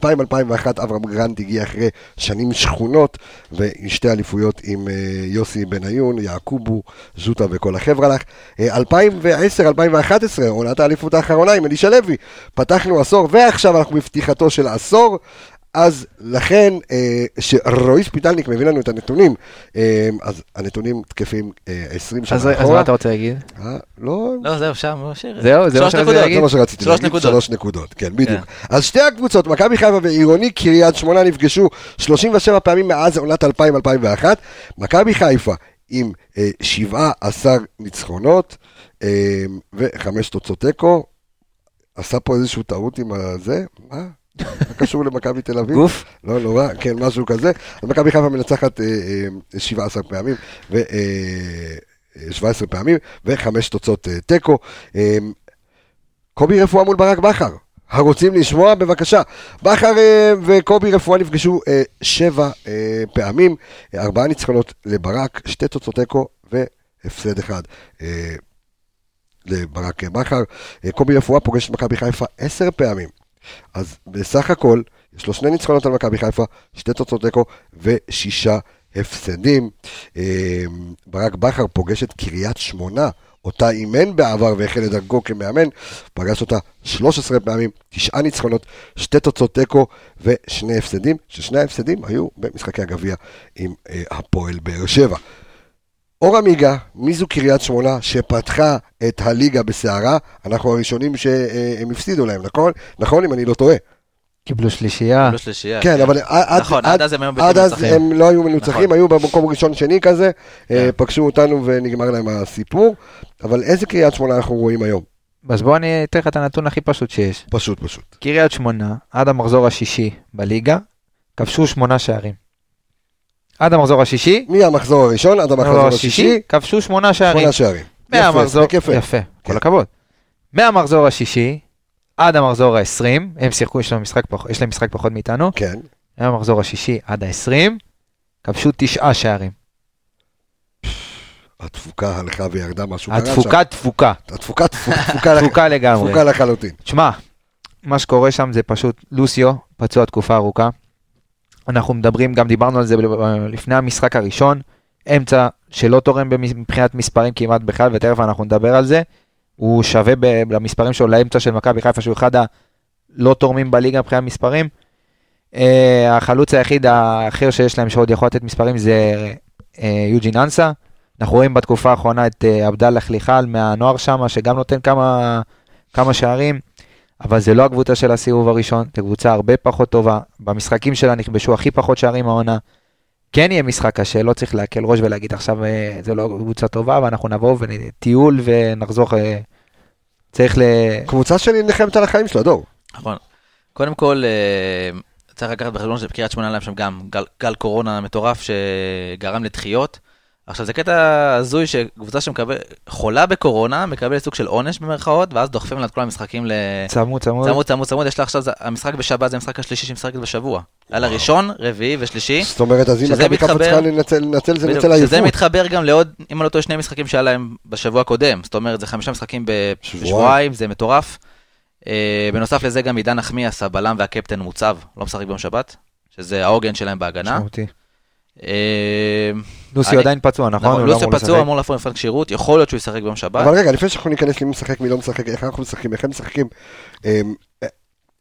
אברהם גרנט הגיע אחרי שנים שכונות, ושתי אליפויות עם אה, יוסי בניון, יעקובו, ז'וטה וכל החבר'ה לך. אה, 2010-2011, עונת האליפות האחרונה עם אלישע לוי, פתחנו עשור, ועכשיו אנחנו בפתיחתו של עשור. אז לכן, אה, שרועי ספיטלניק מביא לנו את הנתונים, אה, אז הנתונים תקפים אה, 20 שנה אז אז אחורה. מה אתה רוצה להגיד? אה, לא, לא, זהו, שם, שיר. זהו, זה מה שרציתי. להגיד? זה מה שרציתי שלוש להגיד, נקודות. שלוש נקודות, כן, בדיוק. אז שתי הקבוצות, מכבי חיפה ועירוני קריית שמונה נפגשו 37 פעמים מאז עונת 2000-2001. מכבי חיפה עם אה, 17 ניצחונות אה, וחמש תוצאות תיקו. עשה פה איזושהי טעות עם הזה? מה? קשור למכבי תל אביב? גוף? לא נורא, כן, משהו כזה. אז מכבי חיפה מנצחת אה, אה, 17 פעמים, ו... אה, אה, 17 פעמים, וחמש תוצאות אה, תיקו. אה, קובי רפואה מול ברק בכר. הרוצים לשמוע? בבקשה. בכר אה, וקובי רפואה נפגשו אה, שבע אה, פעמים, אה, ארבעה ניצחונות לברק, שתי תוצאות תיקו והפסד אחד. אה, לברק בכר. אה, קובי רפואה פוגש את מכבי חיפה עשר פעמים. אז בסך הכל, יש לו שני ניצחונות על מכבי חיפה, שתי תוצאות תיקו ושישה הפסדים. אה, ברק בכר פוגש את קריית שמונה, אותה אימן בעבר והחל את דרכו כמאמן, פגש אותה 13 פעמים, תשעה ניצחונות, שתי תוצאות תיקו ושני הפסדים, ששני ההפסדים היו במשחקי הגביע עם אה, הפועל באר שבע. אור עמיגה, מי זו קריית שמונה שפתחה את הליגה בסערה? אנחנו הראשונים שהם הפסידו להם, נכון? נכון, אם אני לא טועה. קיבלו שלישייה. לא שלישייה. כן, אבל עד, נכון, עד אז הם היו עד אז. הם לא היו מנוצחים, נכון. היו במקום ראשון שני כזה, אה, כן. פגשו אותנו ונגמר להם הסיפור, אבל איזה קריית שמונה אנחנו רואים היום? אז בוא אני אתן לך את הנתון הכי פשוט שיש. פשוט פשוט. קריית שמונה, עד המחזור השישי בליגה, כבשו שמונה שערים. עד המחזור השישי, מהמחזור הראשון עד המחזור השישי, כבשו שמונה שערים. שמונה שערים. מהמחזור, יפה. יפה, כל כן. הכבוד. מהמחזור השישי עד המחזור ה-20, הם שיחקו, יש להם משחק יש להם משחק פחות מאיתנו, כן, מהמחזור השישי עד ה-20, כבשו תשעה שערים. התפוקה הלכה וירדה, משהו קרה שם. התפוקה תפוקה, התפוקה תפוקה תפוקה לגמרי. תפוקה לחלוטין. תשמע, מה שקורה שם זה פשוט לוסיו, פצוע תקופה ארוכה. אנחנו מדברים, גם דיברנו על זה לפני המשחק הראשון, אמצע שלא תורם מבחינת מספרים כמעט בכלל, ותכף אנחנו נדבר על זה. הוא שווה ב- למספרים שלו לאמצע של מכבי חיפה, שהוא אחד הלא תורמים בליגה מבחינת מספרים. אה, החלוץ היחיד האחר שיש להם שעוד יכול לתת מספרים זה אה, יוג'ין אנסה. אנחנו רואים בתקופה האחרונה את אה, עבדאללה חליחל מהנוער שם, שגם נותן כמה, כמה שערים. אבל זה לא הקבוצה של הסיבוב הראשון, זו קבוצה הרבה פחות טובה. במשחקים שלה נכבשו הכי פחות שערים העונה. כן יהיה משחק קשה, לא צריך להקל ראש ולהגיד עכשיו אה, זה לא קבוצה טובה, ואנחנו נבוא וטיול ונחזור. אה, צריך ל... קבוצה שלי נלחמת על החיים שלה, דור. נכון. קודם כל, אה, צריך לקחת בחשבון שבקריית שמונה להם שם גם גל, גל קורונה מטורף שגרם לדחיות. עכשיו זה קטע הזוי שקבוצה שמקבל, חולה בקורונה, מקבלת סוג של עונש במרכאות, ואז דוחפים לה את כל המשחקים ל... צמוד, צמוד. צמוד, צמוד, צמוד, יש לה עכשיו, זה- המשחק בשבת זה המשחק השלישי שהיא משחקת בשבוע. היה לה ראשון, רביעי ושלישי. זאת אומרת, אז אם מכבי חיפה מתחבר- צריכה לנצל לנצל זה בדיוק, נצל שזה עייפות. מתחבר גם לעוד, אם אני לא טועה, שני משחקים שהיה להם בשבוע הקודם. זאת אומרת, זה חמישה משחקים. בשבועיים, זה מטורף. אה, בנוסף לזה גם עידן נחמיאס, הבלם והקפטן מוצב, לא משחק ביום שבת, שזה העוגן שלהם בהגנה. אה, לוסיו אני- עדיין פצוע, נכון? נכון, לא אמור פצוע. אמור לפעול מבחן כשירות, יכול להיות שהוא ישחק ביום שבת. אבל רגע, לפני שאנחנו ניכנס למי משחק, מי לא משחק, איך אנחנו משחקים, איך הם משחקים, אמ,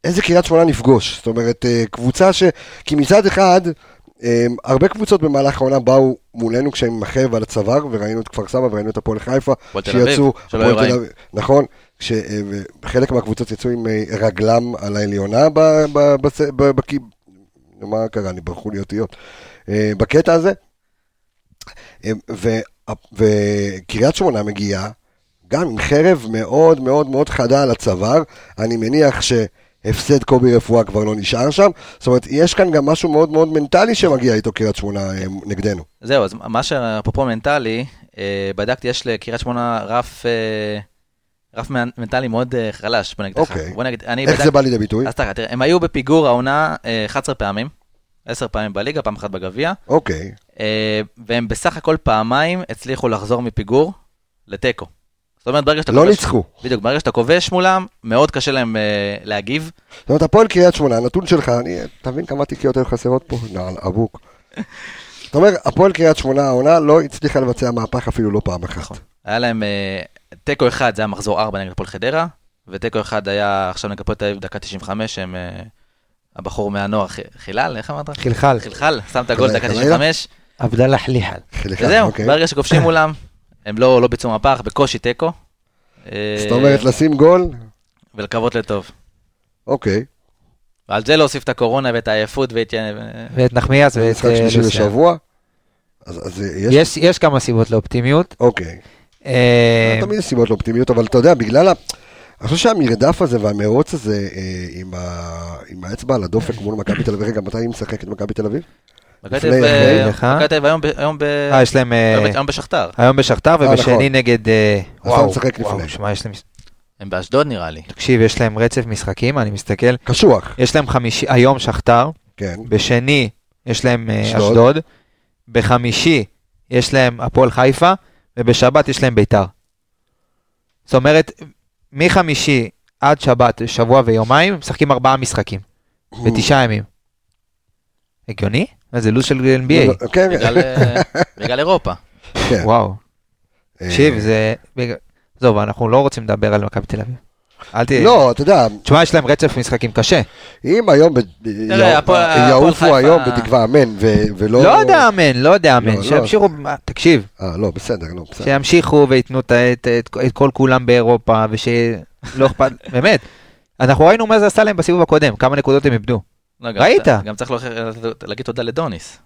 איזה קריית שמונה נפגוש? זאת אומרת, אה, קבוצה ש... כי מצד אחד, אמ, הרבה קבוצות במהלך העונה באו מולנו כשהם עם החרב על הצוואר, וראינו את כפר סבא וראינו את הפועל חיפה. אביב, נכון, כשחלק מהקבוצות יצאו עם אה, רגלם על העליונה ב- ב- ב- בכי- מה קרה לי, ברחו לי אותיות. אה, בקטע הזה, אה, וקריית שמונה מגיעה גם עם חרב מאוד מאוד מאוד חדה על הצוואר, אני מניח שהפסד קובי רפואה כבר לא נשאר שם, זאת אומרת, יש כאן גם משהו מאוד מאוד מנטלי שמגיע איתו קריית שמונה אה, נגדנו. זהו, אז מה שאפרופו מנטלי, אה, בדקתי, יש לקריית שמונה רף... אה, רף מנ- מנטלי מאוד אה, חלש, בוא נגיד לך. אוקיי. בוא נגיד, אני איך בדק- זה בא לידי ביטוי? אז תראה, תראה, הם היו בפיגור העונה אה, 11 פעמים, 10 פעמים בליגה, פעם אחת בגביע, אוקיי, אה, והם בסך הכל פעמיים הצליחו לחזור מפיגור לתיקו. זאת אומרת, ברגע שאתה לא כובש... ניצחו. בדיוק, ברגע שאתה כובש מולם, מאוד קשה להם אה, להגיב. זאת אומרת, הפועל קריית שמונה, הנתון שלך, אני, אתה מבין כמה תיקיות היו חסרות פה? נעל אבוק. זאת אומרת, הפועל קריית שמונה העונה לא הצליחה לבצע מהפך אפילו לא פעם אחת. נכון. היה להם אה, תיקו אחד, זה היה מחזור 4 נגד הפועל חדרה, ותיקו אחד היה עכשיו נגד הפועל תל אביב דקה 95, הם... אה, הבחור מהנוער, חילל, איך אמרת? חילחל. חילחל, שם את הגול דקה חלילה? 95, עבדאללה חליחל. וזהו, אוקיי. ברגע שכובשים מולם, הם לא לא ביצעו מהפך, בקושי תיקו. אה, זאת אומרת, לשים גול, ולקוות לטוב. אוקיי. ועל זה להוסיף את הקורונה ואת העייפות ואת... ואת נחמיאס ואת משחק אה, שלישי. בשבוע. אז. יש יש כמה סיבות לאופטימיות. אוקיי. אה, לא תמיד יש סיבות לאופטימיות, אבל אתה יודע, בגלל ה... אני חושב שהמרדף הזה והמרוץ הזה אה, עם, ה... עם האצבע על הדופק מול מכבי תל אביב, רגע, מתי היא משחקת מכבי תל אביב? מכבי תל אביב, אה, היום ב-. אה, יש להם... אה, היום ב- היום בשכתר. היום בשכתר נכון. ובשני נגד... אה, אתה וואו, משחק לפני. שמע, יש להם... הם באשדוד נראה לי. תקשיב, יש להם רצף משחקים, אני מסתכל. קשוח, יש להם חמישי, היום שכתר, כן. בשני יש להם אשדוד. אשדוד, בחמישי יש להם הפועל חיפה, ובשבת יש להם ביתר. זאת אומרת, מחמישי עד שבת, שבוע ויומיים, משחקים ארבעה משחקים, בתשעה ימים. הגיוני? זה לו"ז של NBA. כן, בגלל, אה, אירופה. כן. וואו. אה, תקשיב, זה... עזוב, אנחנו לא רוצים לדבר על מכבי תל אביב. אל ת... לא, אתה יודע, תשמע, יש להם רצף משחקים קשה. אם היום הפועל- הפועל יעופו היום בתקווה אמן, ו- ולא... לא יודע אמן, לא יודע לא, אמן. לא. שימשיכו, תקשיב, אה, לא, בסדר, לא, בסדר. שימשיכו וייתנו את- כל כולם באירופה, ושלא אכפת, באמת. אנחנו ראינו מה זה עשה להם בסיבוב הקודם, כמה נקודות הם איבדו. לא, ראית? גם צריך להגיד תודה לדוניס.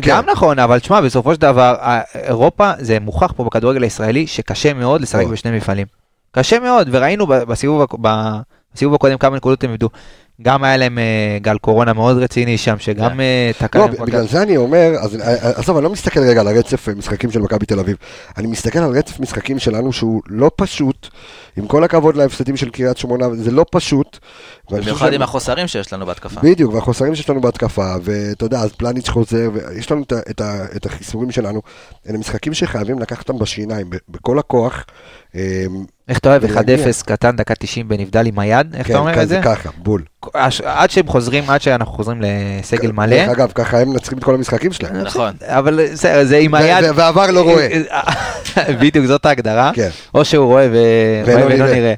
גם נכון, אבל תשמע, בסופו של דבר, אירופה זה מוכח פה בכדורגל הישראלי שקשה מאוד לשחק מאוד. בשני מפעלים. קשה מאוד, וראינו בסיבוב בסיבוב הקודם כמה נקודות הם איבדו. גם היה להם אה, גל קורונה מאוד רציני שם, שגם אה, תקע לא, להם... בגלל זה אני אומר, אז אה, עזוב, אני לא מסתכל רגע על הרצף משחקים של מכבי תל אביב. אני מסתכל על רצף משחקים שלנו שהוא לא פשוט, עם כל הכבוד להפסדים של קריית שמונה, זה לא פשוט. במיוחד עם החוסרים שיש לנו בהתקפה. בדיוק, והחוסרים שיש לנו בהתקפה, ואתה יודע, אז פלניץ' חוזר, ויש לנו את, את, את החיסורים שלנו. אלה משחקים שחייבים לקחת אותם בשיניים, בכל הכוח. אה, איך אתה אוהב? ולהגיע. 1-0 קטן, דקה 90 בנבדל עם היד? איך כן, אתה אומר את כזה זה? ככה, בול. עד שהם חוזרים, עד שאנחנו חוזרים לסגל מלא. דרך אגב, ככה הם מנצחים את כל המשחקים שלהם. נכון. אבל זה זה עם ו- היד. ועבר לא רואה. בדיוק, זאת ההגדרה. כן. או שהוא רואה ו- ולא רואה ולא נראה.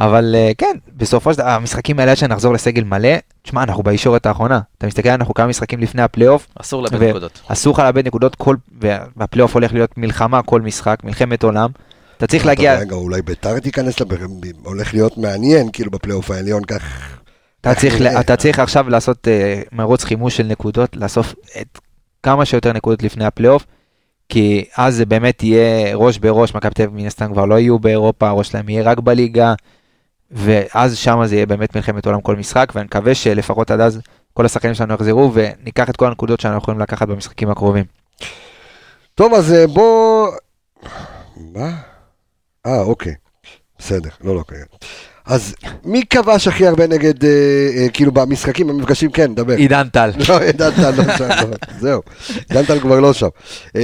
אבל אה, כן, בסופו של דבר, המשחקים האלה שנחזור לסגל מלא, תשמע, אנחנו בישורת האחרונה. אתה מסתכל, אנחנו כמה משחקים לפני הפלייאוף, אסור לאבד ו- נקודות. אסור לך לאבד נקודות, כל- והפלייאוף הולך להיות מלחמה כל משחק, מלחמת עולם. אתה צריך להגיע, רגע, אולי ביתר תיכנס, לב- הולך להיות מעניין, כאילו בפלייאוף העליון, כך... אתה צריך. אתה צריך עכשיו לעשות אה, מרוץ חימוש של נקודות, לאסוף את כמה שיותר נקודות לפני הפלייאוף, כי אז זה באמת יהיה ראש בראש, מכבי תל אביב מן הסתם כבר לא יהיו באירופה, הראש שלהם יהיה רק בליגה, ואז שם זה יהיה באמת מלחמת עולם כל משחק, ואני מקווה שלפחות עד אז כל השחקנים שלנו יחזרו, וניקח את כל הנקודות שאנחנו יכולים לקחת במשחקים הקרובים. טוב, אז אה, בוא... מה? אה, אוקיי. בסדר, לא, לא, כרגע. אז מי כבש הכי הרבה נגד, אה, אה, כאילו במשחקים, במפגשים, כן, דבר. עידן טל. לא, עידן טל לא שם, לא, זהו. עידן טל כבר לא שם. אה,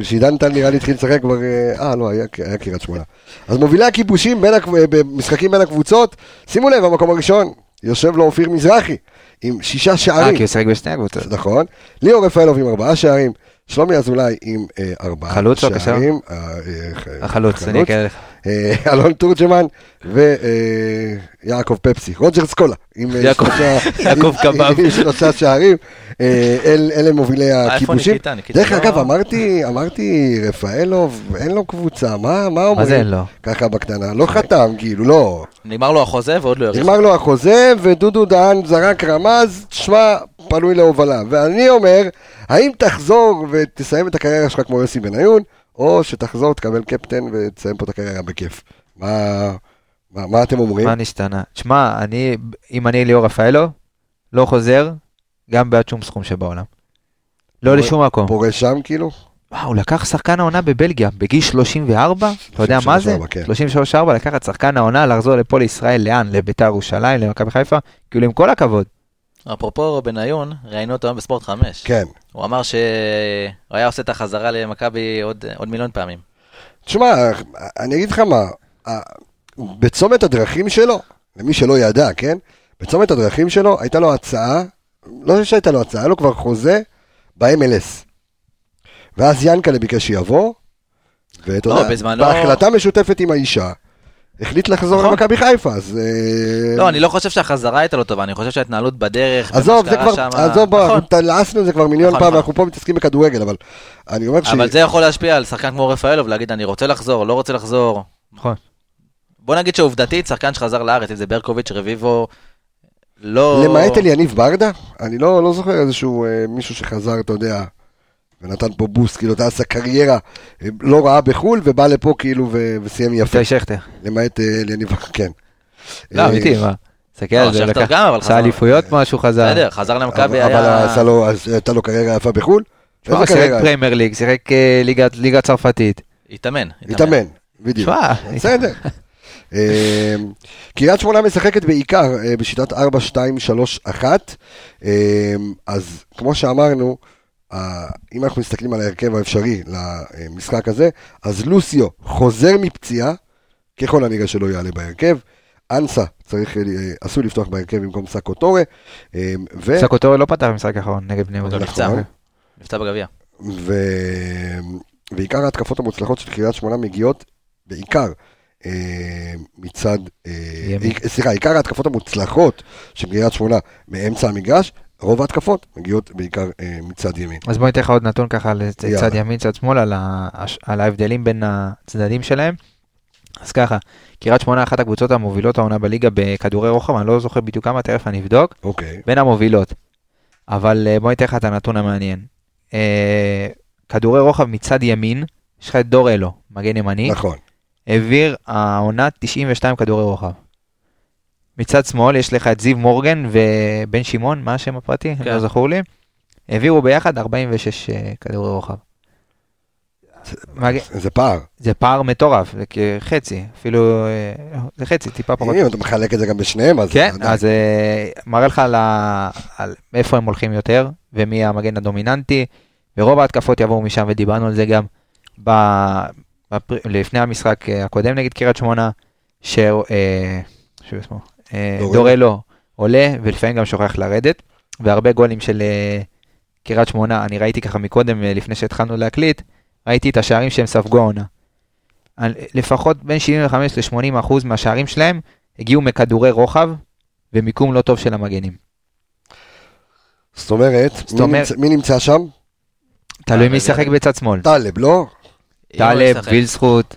שעידן טל נראה לי התחיל לשחק כבר, אה, אה, לא, היה היה קריית שמונה. אז מובילי הכיבושים בין הקב- במשחקים בין הקבוצות, שימו לב, המקום הראשון, יושב לו אופיר מזרחי, עם שישה אה, שערים. כי הוא שיחק בשתי הקבוצות. נכון. ליאור רפאלוב עם ארבעה שערים, שלומי אזולאי עם אה, ארבעה חלוץ, בבקשה. שערים. אה, אה, החלוץ, אני אקרא לך. אה, אלון תורג'מן ויעקב פפסי, רוג'ר סקולה עם אה, שלושה- שערים, אה, אל- אלה מובילי הכיבושים. דרך לא- אגב, אמרתי, אמרתי, רפאלוב, אין לו קבוצה, מה מה אומרים? מה זה אין לו? ככה בקטנה, לא חתם, כאילו, לא. נגמר לו החוזה ועוד לא יריב. נגמר לו החוזה, ודודו דהן זרק רמז, תשמע, פנוי להובלה. ואני אומר, האם תחזור ותסיים את הקריירה שלך כמו יוסי בניון, או שתחזור, תקבל קפטן ותסיים פה את הקריירה בכיף. מה, מה, מה אתם אומרים? מה נשתנה? תשמע, אני, אם אני ליאור רפאלו, לא חוזר, גם בעד שום סכום שבעולם. לא פורש- לשום מקום. פורש שם כאילו? וואו, הוא לקח שחקן העונה בבלגיה, בגיל 34, אתה יודע מה זה? 33-4, כן. 33-4, לקח את שחקן העונה, לחזור לפה לישראל, לאן? לביתר ירושלים, למכבי חיפה? כאילו, עם כל הכבוד. אפרופו בניון, ראיינו אותו היום בספורט 5. כן. הוא אמר שהוא היה עושה את החזרה למכבי עוד עוד מיליון פעמים. תשמע, אני אגיד לך מה, בצומת הדרכים שלו, למי שלא ידע, כן? בצומת הדרכים שלו הייתה לו הצעה, לא שהייתה לו הצעה, היה לו כבר חוזה ב-MLS. ואז ינקלה ביקש שיבוא, ואתה לא, יודע, בזמנו- בהחלטה משותפת עם האישה, החליט לחזור נכון. למכבי חיפה, אז... אה, לא, אני לא חושב שהחזרה הייתה לא טובה, אני חושב שההתנהלות בדרך, עזוב, זה שקרה כבר, שמה- עזוב, נכון. לעסנו את זה כבר מיליון נכון, פעם, נכון. אנחנו פה מתעסקים בכדורגל, אבל אני אומר ש... אבל זה יכול להשפיע על שחקן כמו רפאלוב, להגיד אני רוצה לחזור, לא רוצה לחזור. נכון. בוא נגיד שעובדתית, שחקן שחזר לארץ, אם זה ברקוביץ', רביבו, לא... למעט אליניב ברדה, אני לא, לא זוכר איזשהו אה, מישהו שחזר, אתה יודע, ונתן פה בוסט, כאילו, אתה עשה קריירה אה, לא רעה בחו"ל, ובא לפה כאילו ו- וסיים יפה, איתי שכטר. למעט אה, אליניב, כן. לא, אה, אמיתי, מה? תסתכל לא, על זה, שכטר לקח, גם, אבל עשה. אליפויות משהו חזר. בסדר, חזר למכבי אבל אבל היה... עשה לו- אז הייתה לו קריירה יפה בחו"ל? איזה שיחק? פריימר ליג, שיחק אה, ליגה- צרפתית. התאמן. התאמן, בדיוק. בסדר. אה, קריית שמונה משחקת בעיקר אה, בשיטת 4-2-3-1, אה, אז כמו שאמרנו, אה, אם אנחנו מסתכלים על ההרכב האפשרי למשחק הזה, אז לוסיו חוזר מפציעה, ככל הנראה שלא יעלה בהרכב. אנסה צריך, אה, עשוי לפתוח בהרכב במקום סאקו טורה. אה, ו... סקוטורי לא פתח במשחק האחרון נגד בני יהודה. נפצע. נכון. נפצע בגביע. ו... ועיקר ההתקפות המוצלחות של קריית שמונה מגיעות בעיקר אה, מצד, סליחה, עיקר ההתקפות המוצלחות של קריית שמונה מאמצע המגרש, רוב ההתקפות מגיעות בעיקר אה, מצד ימין. אז בוא ניתן לך עוד נתון ככה לצד יאללה. ימין, צד שמאל, על, ה... על ההבדלים בין הצדדים שלהם. אז ככה, קריית שמונה אחת הקבוצות המובילות העונה בליגה בכדורי רוחב, אני לא זוכר בדיוק כמה, תכף אני אבדוק, אוקיי, בין המובילות. אבל אה, בוא ניתן לך את הנתון המעניין. אה, כדורי רוחב מצד ימין, יש לך את דור אלו, מגן ימני, נכון. העביר העונה 92 כדורי רוחב. מצד שמאל יש לך את זיו מורגן ובן שמעון, מה השם הפרטי? כן. לא זכור לי. העבירו ביחד 46 אה, כדורי רוחב. זה פער. זה פער מטורף, זה כחצי, אפילו, אה, זה חצי, טיפה פחות. אם אתה מחלק את זה גם בשניהם, אז... כן. אז אה, מראה לך על, ה... על איפה הם הולכים יותר, ומי המגן הדומיננטי, ורוב ההתקפות יבואו משם, ודיברנו על זה גם ב... בפר... לפני המשחק הקודם נגד קריית שמונה, ש... שוב דורלו עולה, ולפעמים גם שוכח לרדת, והרבה גולים של אה, קריית שמונה, אני ראיתי ככה מקודם, אה, לפני שהתחלנו להקליט, ראיתי את השערים שהם ספגו העונה. על- לפחות בין 75 ל-80 אחוז מהשערים שלהם הגיעו מכדורי רוחב ומיקום לא טוב של המגנים. זאת אומרת, זאת מי אומרת- נמצא- מי נמצא שם? תלוי מי ישחק בצד שמאל. טלב, לא? טלב. וילסחוט.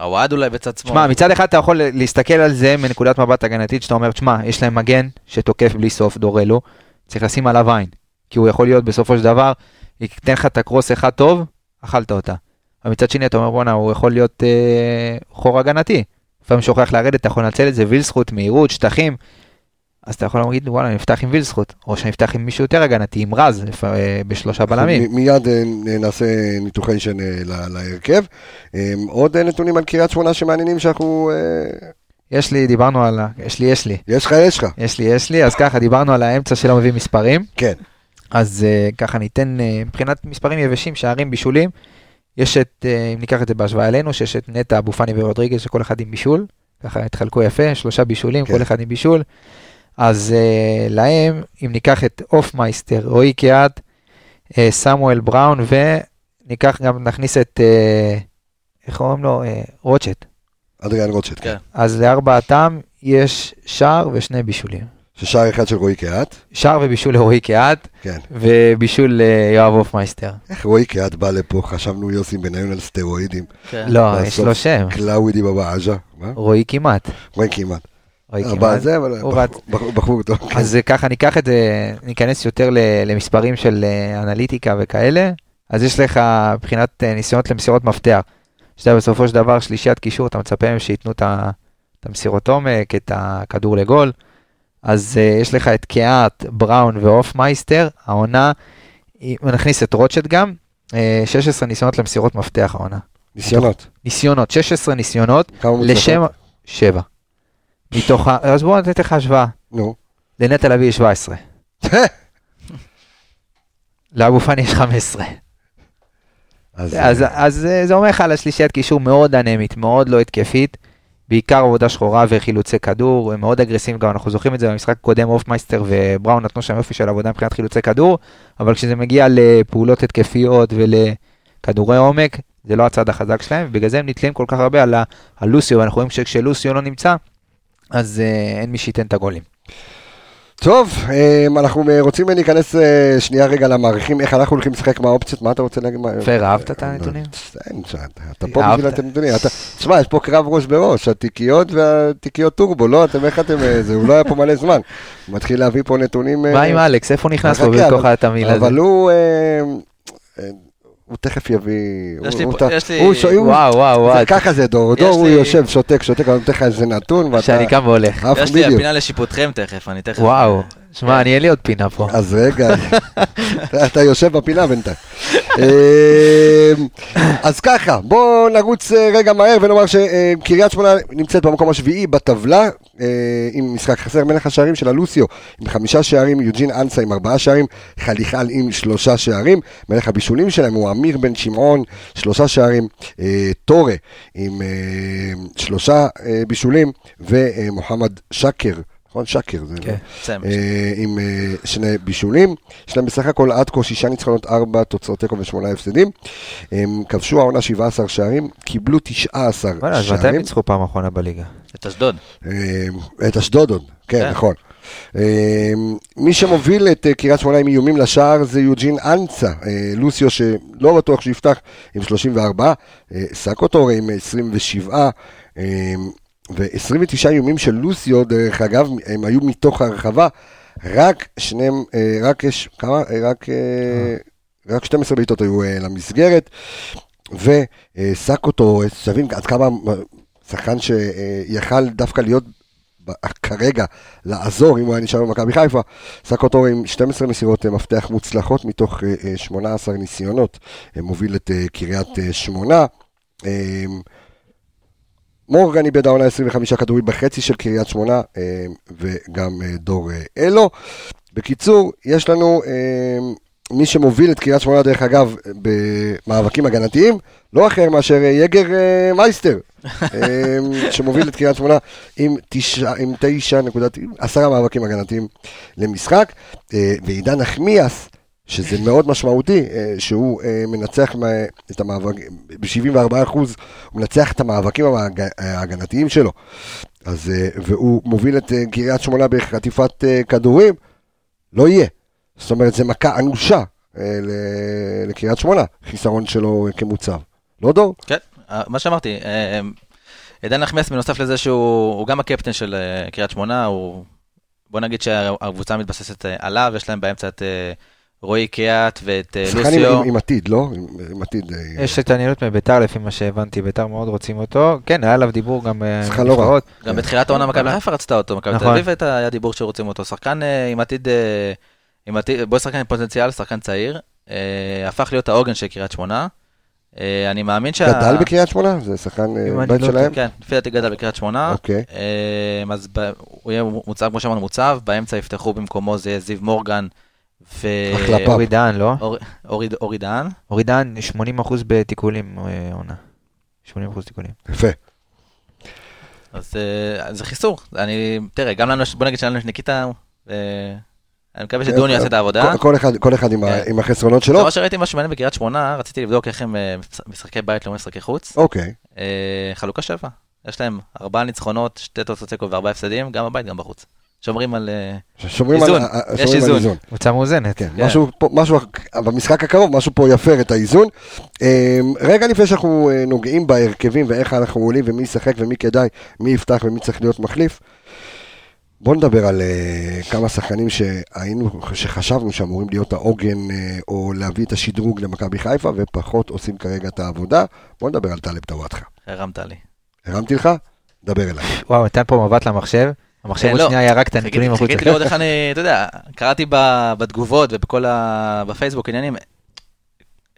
הוואד אולי בצד שמאל. שמע, מצד אחד אתה יכול להסתכל על זה מנקודת מבט הגנתית, שאתה אומר, תשמע, יש להם מגן שתוקף בלי סוף, דורלו, צריך לשים עליו עין. כי הוא יכול להיות בסופו של דבר, ייתן לך את הקרוס אחד טוב, אכלת אותה. אבל מצד שני אתה אומר, בואנה, הוא יכול להיות אה, חור הגנתי. לפעמים שוכח לרדת, אתה יכול לנצל את זה, וילסחוט, מהירות, שטחים. אז אתה יכול להגיד, וואלה, אני אפתח עם וילסחוט, או שאני אפתח עם מישהו יותר הגנתי, עם רז, אה, בשלושה בלמים. מיד אה, נעשה ניתוחי שן אה, להרכב. אה, עוד נתונים על קריית שמונה שמעניינים שאנחנו... יש לי, דיברנו על ה... יש לי, יש לי. יש לך, יש לך. יש לי, יש לי, אז ככה, דיברנו על האמצע שלא מביא מספרים. כן. אז ככה ניתן, מבחינת מספרים יבשים, שערים, בישולים, יש את, אם ניקח את זה בהשוואה אלינו, שיש את נטע, אבו פאני ורודריגז, שכל אחד עם בישול, ככה התחלקו יפה, שלושה בישולים, כן. כל אחד עם בישול. אז uh, להם, אם ניקח את אופמייסטר, רועי קיאט, uh, סמואל בראון, וניקח גם, נכניס את, uh, איך קוראים לו? Uh, רוטשט. אדריאן רוטשט. כן. אז לארבעתם יש שער ושני בישולים. ששער אחד של רועי קהת. שער ובישול לרועי קיאט, כן. ובישול ליואב הופמייסטר. איך רועי קהת בא לפה? חשבנו יוסי בניון על סטרואידים. כן. לא. יש לו שם, קלאווי בבאז'ה. מה? רועי כמעט. רועי כמעט. הבא כמעט. זה, אבל בחור טוב. כן. אז ככה ניקח את זה, ניכנס יותר למספרים של אה, אנליטיקה וכאלה, אז יש לך מבחינת אה, ניסיונות למסירות מפתח, שאתה בסופו של דבר שלישיית קישור, אתה מצפה מהם שייתנו את המסירות עומק, את הכדור לגול, אז אה, יש לך את קיאט, בראון והופמייסטר, העונה, אם נכניס את רוטשט גם, אה, 16 ניסיונות למסירות מפתח העונה. ניסיונות. ניסיונות, 16 ניסיונות, כמה מוצלחות? לשם, שבע. מתוך ה... אז בואו נתן לך השוואה. נו. לנטע לביא יש 17. לאבו פאני יש 15. אז אז, אז אה, זה אומר לך על השלישיית קישור מאוד אנמית, מאוד לא התקפית. בעיקר עבודה שחורה וחילוצי כדור, הם מאוד אגרסיביים גם, אנחנו זוכרים את זה במשחק הקודם, אופמייסטר ובראון נתנו שם יופי של עבודה מבחינת חילוצי כדור, אבל כשזה מגיע לפעולות התקפיות ולכדורי עומק, זה לא הצד החזק שלהם, ובגלל זה הם נתלים כל כך הרבה על, ה- על לוסיו, ואנחנו רואים שכשלוסיו לא נמצא, אז אה, אין מי שייתן את הגולים. טוב, אמ, אנחנו רוצים להיכנס אה, שנייה רגע למערכים, איך אנחנו הולכים לשחק, מה האופציות, מה אתה רוצה להגיד? פר, אהבת את הנתונים? אין, אתה- פה בשביל אהבת. הנתונים, אתה- תשמע, יש פה קרב ראש בראש, התיקיות והתיקיות טורבו, לא, אתם איך אתם, אה, זה, הוא לא היה פה מלא זמן, הוא מתחיל להביא פה נתונים, אה, מה עם אלכס? איפה נכנס חכה, בתוך התמהיל הזה? אבל הוא, אה, אה, הוא תכף יביא, יש לי הוא פה- יש לי- הוא- וואו, וואו, זה- וואו. ככה זה דור, דור הוא יושב, שותק, שותק, אני נותן לך איזה נתון, ואתה, שאני קם והולך. יש לי. הפינה לשיפוטכם תכף, אני תכף... וואו. שמע, אני אין לי עוד פינה פה. אז רגע, אתה יושב בפינה בינתיים. אה, אז ככה, בואו נרוץ אה, רגע מהר ונאמר שקריית שמונה נמצאת במקום השביעי בטבלה, אה, עם משחק חסר מלך השערים של הלוסיו, עם חמישה שערים, יוג'ין אנסה עם ארבעה שערים, חליחל עם שלושה שערים, מלך הבישולים שלהם הוא אמיר בן שמעון, שלושה שערים, אה, טורה עם שלושה בישולים, ומוחמד שקר. נכון? שקר, זה כן, סיים. אה, עם אה, שני בישולים. יש להם בסך הכל עד כה שישה ניצחונות, ארבע תוצאות תיקו ושמונה הפסדים. הם כבשו העונה 17 שערים, קיבלו 19 וואלה, אז מתי הם שערים. ניצחו פעם אחרונה בליגה? את אשדוד. אה, את אשדוד עוד, כן, כן. נכון. מי שמוביל את קריית שמונה עם איומים לשער זה יוג'ין אנסה, אה, לוסיו שלא בטוח שיפתח עם 34, אה, סאקו טורה עם 27, אה, ו-29 איומים של לוסיו, דרך אגב, הם היו מתוך הרחבה, רק שניהם, אה, רק יש, כמה? אה, רק... אה, רק 12 בעיטות היו למסגרת, וסאקו טורה, שתבין עד כמה שחקן שיכל דווקא להיות כרגע לעזור, אם הוא היה נשאר במכבי חיפה, סאקו טור עם 12 מסירות מפתח מוצלחות מתוך אה, אה, 18 ניסיונות, מוביל את קריית שמונה. מורגן איבד העונה 25 כדורים בחצי של קריית שמונה, אה, וגם אה, דור אה, אלו. בקיצור, יש לנו מי שמוביל את קריית שמונה, דרך אגב, במאבקים הגנתיים, לא אחר מאשר יגר מייסטר, שמוביל את קריית שמונה עם תשע, עם תשע נקודות, עם עשרה מאבקים הגנתיים למשחק, ועידן נחמיאס, שזה מאוד משמעותי, אה, שהוא אה, מנצח את המאבק, ב-74 אחוז, הוא מנצח את המאבקים ההגנתיים שלו. אז, אה, והוא מוביל את קריית שמונה בחטיפת כדורים, לא יהיה. זאת אומרת, זה מכה אנושה לקריית שמונה, חיסרון שלו כמוצב. לא דור? כן, מה שאמרתי, עידן נחמיאס בנוסף לזה שהוא הוא גם הקפטן של קריית שמונה, הוא, בוא נגיד שהקבוצה מתבססת עליו, יש להם באמצע את רועי קיאט ואת אה, שחקן עם, לוסיו. עם, עם עתיד, לא? עם, עם עתיד. אה, יש התעניינות מביתר לפי מה שהבנתי, ביתר מאוד רוצים אותו. כן, היה עליו דיבור גם אה, שחקן לא רע. גם בתחילת העונה מכבי חיפה רצתה אותו, מכבי תל נכון. אביב היה דיבור שרוצים אותו. שחקן עם עתיד, עם עתיד, בוא שחקן עם פוטנציאל, שחקן צעיר, הפך להיות העוגן של קריית שמונה. אני מאמין שה... גדל בקריית שמונה? זה שחקן בית לא שלהם? כן, לפי דעתי גדל בקריית שמונה. אוקיי. אז הוא יהיה מוצב, כמו שאמרנו, מוצב, באמצע יפתחו במקומו זה יהיה זיו מורגן ו... אחלה פאפ. אורי דהן, לא? אור- אורי- אורי דהן. אורי דהן, 80% בתיקולים אה, עונה. 80% תיקולים. יפה. אז אה, זה חיסור. אני, תראה, גם לנו, בוא נגיד שלנו יש ניקיטה, אה, אני מקווה שדוני יעשה את העבודה. כל- אחד- עם כן. עם החסרונות שלו. מה שראיתי משהו מעניין בקריית שמונה, רציתי לבדוק איך הם משחקי בית לעומת משחקי חוץ. אוקיי. חלוקה שבע. יש להם ארבעה ניצחונות, שתי תוצאות תיקו וארבעה הפסדים, גם בבית, גם בחוץ. שומרים על... אה, שומרים על איזון. ה- יש שומרים על איזון. איזון. קבוצה מאוזנת. כן, כן. משהו פה, משהו, במשחק הקרוב, משהו פה יפר את האיזון. אמ, רגע לפני שאנחנו אה, נוגעים בהרכבים ואיך אנחנו עולים ומי ישחק ומי כדאי, מי יפתח ומי צריך להיות מחליף, בואו נדבר על אה, כמה שחקנים שהיינו, שחשבנו שאמורים להיות העוגן אה, או להביא את השדרוג למכבי חיפה ופחות עושים כרגע את העבודה. בואו נדבר על טלב טוואטחה. הרמת לי. הרמתי לך? דבר אליי. וואו, נתן פה מבט למחשב. המחשב אה, עוד לא. שנייה ירק את הנתונים החוצה. חיכיתי לראות איך אני, אתה יודע, קראתי ב- בתגובות ובכל ה... בפייסבוק עניינים,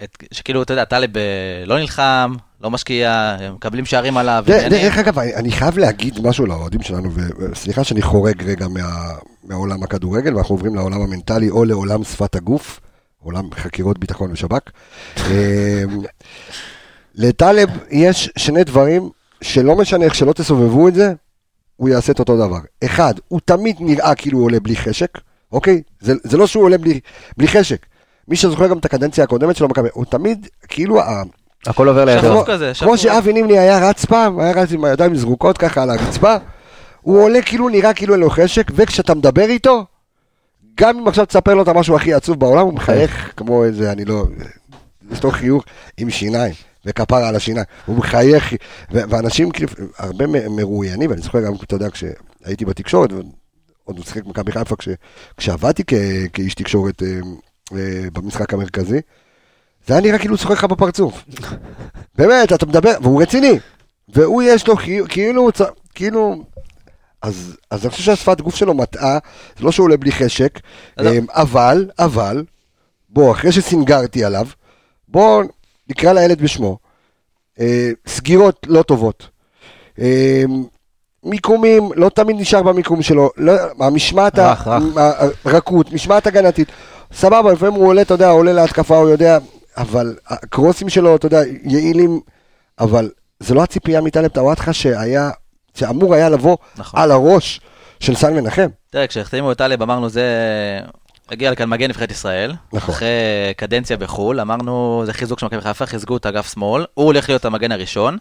את- שכאילו, אתה יודע, טלב אה, לא נלחם, לא משקיע, מקבלים שערים עליו. דרך אגב, אני חייב להגיד משהו לאוהדים שלנו, וסליחה שאני חורג רגע מה- מעולם הכדורגל, ואנחנו עוברים לעולם המנטלי או לעולם שפת הגוף, עולם חקירות ביטחון ושב"כ. אמ, לטלב יש שני דברים שלא משנה איך שלא תסובבו את זה, הוא יעשה את אותו דבר. אחד, הוא תמיד נראה כאילו הוא עולה בלי חשק, אוקיי? זה, זה לא שהוא עולה בלי, בלי חשק. מי שזוכר גם את הקדנציה הקודמת שלו, מכבי, הוא תמיד, כאילו, הכל עובר לידו. כמו. שאבי נימני היה רץ פעם, היה רץ עם הידיים זרוקות ככה על הרצפה, הוא עולה כאילו נראה כאילו אין לו חשק, וכשאתה מדבר איתו, גם אם עכשיו תספר לו את המשהו הכי עצוב בעולם, הוא מחייך כמו איזה, אני לא... יש לו חיוך עם שיניים, וכפרה על השיניים. הוא מחייך, ואנשים כאילו, הרבה מרואיינים, ואני זוכר גם, אתה יודע, כשהייתי בתקשורת, עוד הוא שיחק במכבי חיפה, כש- כשעבדתי כ- כאיש תקשורת אה, אה, במשחק המרכזי, זה היה נראה כאילו הוא צוחק לך בפרצוף. באמת, אתה מדבר, והוא רציני. והוא יש לו כאילו, כאילו, אז, אז אני חושב שהשפת גוף שלו מטעה, זה לא שהוא עולה בלי חשק, אז- אמ, אבל, אבל, בוא, אחרי שסינגרתי עליו, בוא נקרא לילד בשמו. אה, סגירות לא טובות. אה, מיקומים, לא תמיד נשאר במיקום שלו, לא, המשמעת, הרכות, משמעת הגנתית, סבבה, לפעמים הוא עולה, אתה יודע, עולה להתקפה, הוא יודע, אבל הקרוסים שלו, אתה יודע, יעילים, אבל זה לא הציפייה מטלב טוואטחה שהיה, שאמור היה לבוא נכון. על הראש של סן מנחם. תראה, כשהחתימו את טלב אמרנו זה... הגיע לכאן מגן נבחרת ישראל, נכון. אחרי קדנציה בחו"ל, אמרנו זה חיזוק של מכבי חיפה, חיזקו את אגף שמאל, הוא הולך להיות המגן הראשון,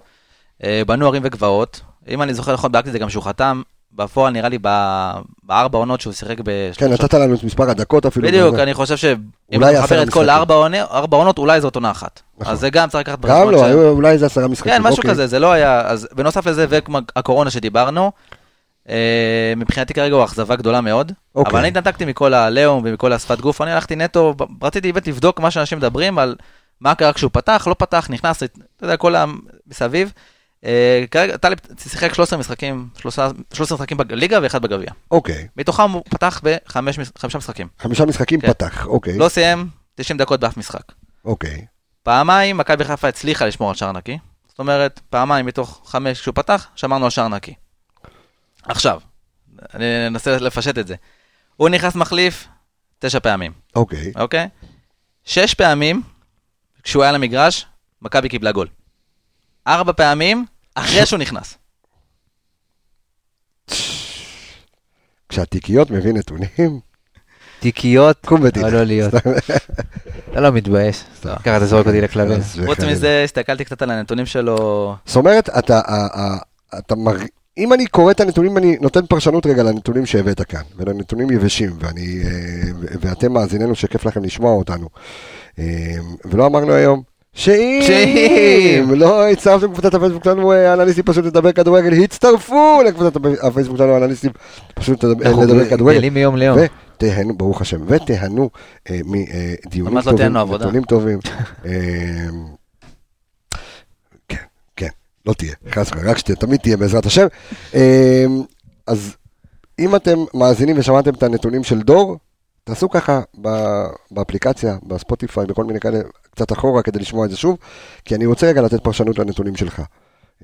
אה, בנו ערים וגבעות, אם אני זוכר נכון, בדקתי את זה גם שהוא חתם, בפועל נראה לי ב- בארבע עונות שהוא שיחק כן, בשלושה... נתת לנו את מספר הדקות אפילו. בדיוק. אני חושב שאם אתה מחבר את כל. ארבע ארבע עונות, אולי זאת עונה אחת. נכון. אז זה גם צריך לקחת גם בחשבון לא, ש- אולי איזה עשרה משחקים. כן, משהו אוקיי. כזה, זה לא היה, אז בנוסף לזה, והקורונה שדיברנו, מבחינתי כרגע הוא אכזבה גדולה מאוד, אוקיי. אבל אני התנתקתי מכל הלאום ומכל השפת גוף, אני הלכתי נטו, רציתי באמת לבדוק מה שאנשים מדברים על מה קרה כשהוא פתח, לא פתח, נכנס, אתה יודע, כל המסביב. אה, כרגע, טלב שיחק 13 משחקים, 13 13 משחקים בליגה ואחד בגביע. אוקיי, מתוכם הוא פתח בחמישה משחקים. חמישה משחקים כן. פתח, אוקיי. לא סיים 90 דקות באף משחק. אוקיי. פעמיים מכבי חיפה הצליחה לשמור על שער נקי. זאת אומרת, פעמיים מתוך חמש כשהוא פתח, שמרנו על שער נקי. עכשיו, אני אנסה לפשט את זה. הוא נכנס מחליף תשע פעמים, אוקיי. אוקיי? שש פעמים, כשהוא היה למגרש, מכבי קיבלה גול. ארבע פעמים, אחרי שהוא נכנס. כשהתיקיות מביא נתונים, תיקיות. אבל לא להיות. אתה לא מתבייש. ככה אתה זורק אותי לכלבים. חוץ. מזה, הסתכלתי קצת על הנתונים שלו. זאת אומרת, אתה. אם אני קורא את הנתונים, אני נותן פרשנות רגע לנתונים שהבאת כאן, ולנתונים יבשים, ואני, אה, ואתם מאזיננו שכיף לכם לשמוע אותנו. אה, ולא אמרנו היום, שאם. לא הצטרפתם לקבוצת הפייסבוק שלנו, אה, אנליסטים פשוט לדבר כדורגל, הצטרפו לקבוצת הפ- הפייסבוק שלנו, אנליסטים פשוט לדבר אנחנו כדורגל. גדלים מיום ליום. ותהנו, ברוך השם, ותהנו מדיונים לא טובים. נתונים טובים. לא תהיה, חס וחלילה, רק שתהיה, תמיד תהיה בעזרת השם. אה, אז אם אתם מאזינים ושמעתם את הנתונים של דור, תעשו ככה באפליקציה, בספוטיפיי, בכל מיני כאלה, קצת אחורה כדי לשמוע את זה שוב, כי אני רוצה רגע לתת פרשנות לנתונים שלך.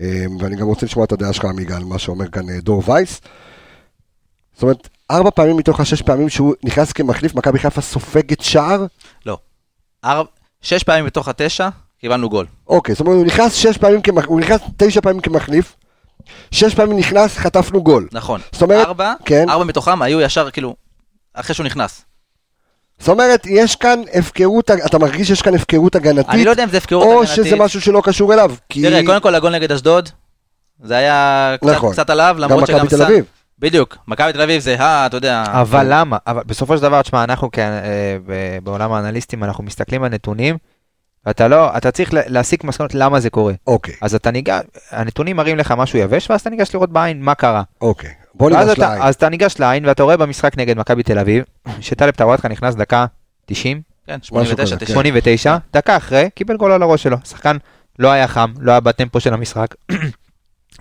אה, ואני גם רוצה לשמוע את הדעה שלך, עמיגה, על מה שאומר כאן אה, דור וייס. זאת אומרת, ארבע פעמים מתוך השש פעמים שהוא נכנס כמחליף, מכבי חיפה סופגת שער. לא. שש פעמים מתוך התשע, קיבלנו גול. אוקיי, זאת אומרת, הוא נכנס שש פעמים, כמח... הוא נכנס תשע פעמים כמחליף, שש פעמים נכנס, חטפנו גול. נכון. זאת אומרת, ארבע, כן. ארבע מתוכם היו ישר, כאילו, אחרי שהוא נכנס. זאת אומרת, יש כאן הפקרות, אתה מרגיש שיש כאן הפקרות הגנתית, אני לא יודע אם זה הפקרות או הגנתית. שזה משהו שלא קשור אליו. כי תראה, קודם כל הגול נגד אשדוד, זה היה קצת, נכון. קצת עליו, גם למרות שגם... מכבי תל אביב. בדיוק, מכבי תל אביב זה, אה, אתה יודע... אבל למה? אבל בסופו של דבר, תשמע, אנחנו כ- אה, ב- בעולם האנליסטים, אנחנו מסתכלים על נתונים, ואתה לא, אתה צריך לה- להסיק מסקנות למה זה קורה. אוקיי, אז אתה ניגש, הנתונים מראים לך משהו יבש, ואז אתה ניגש לראות בעין מה קרה. אוקיי. בוא ניגש אתה- לעין. אז אתה ניגש לעין, ואתה רואה במשחק נגד מכבי תל אביב, שטלב טוואטחה נכנס דקה 90, כן, 89, כזה, 90. 89, דקה אחרי, קיבל גול על הראש שלו. שחקן לא היה חם, לא היה בטמפו של המשחק.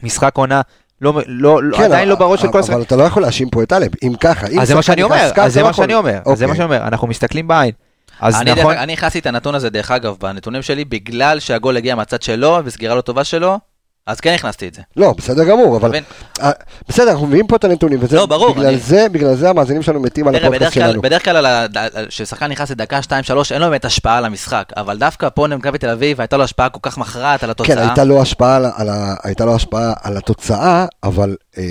משחק עונה, לא, לא, לא, כן, עדיין לא בראש של כל השחקנים. אבל אתה לא יכול להאשים פה את טלב, אם ככה, אם אז זה מה שחקן שאני נכנס אומר, ככה, אז זה אתה מה שאני יכול. אומר, אז זה מה אוקיי. שאני אומר, אנחנו מסתכלים בעין. אז אני נכון, דרך- אני הכנסתי את הנתון הזה, דרך אגב, בנתונים שלי, בגלל שהגול הגיע מהצד שלו, וסגירה לא טובה שלו, אז כן הכנסתי את זה. לא, בסדר גמור, אבל... אה, בסדר, אנחנו מביאים פה את הנתונים, וזה... לא, ברור, בגלל אני- זה, בגלל זה המאזינים שלנו מתים על הפודקאסט שלנו. בדרך כלל כששחקן נכנס לדקה 2-3, אין לו באמת השפעה על המשחק, אבל דווקא פה למכבי תל אביב, הייתה לו השפעה כל כך מכרעת על התוצאה. כן, הייתה לו השפעה על, על, הייתה לו השפעה על התוצאה, אבל אה,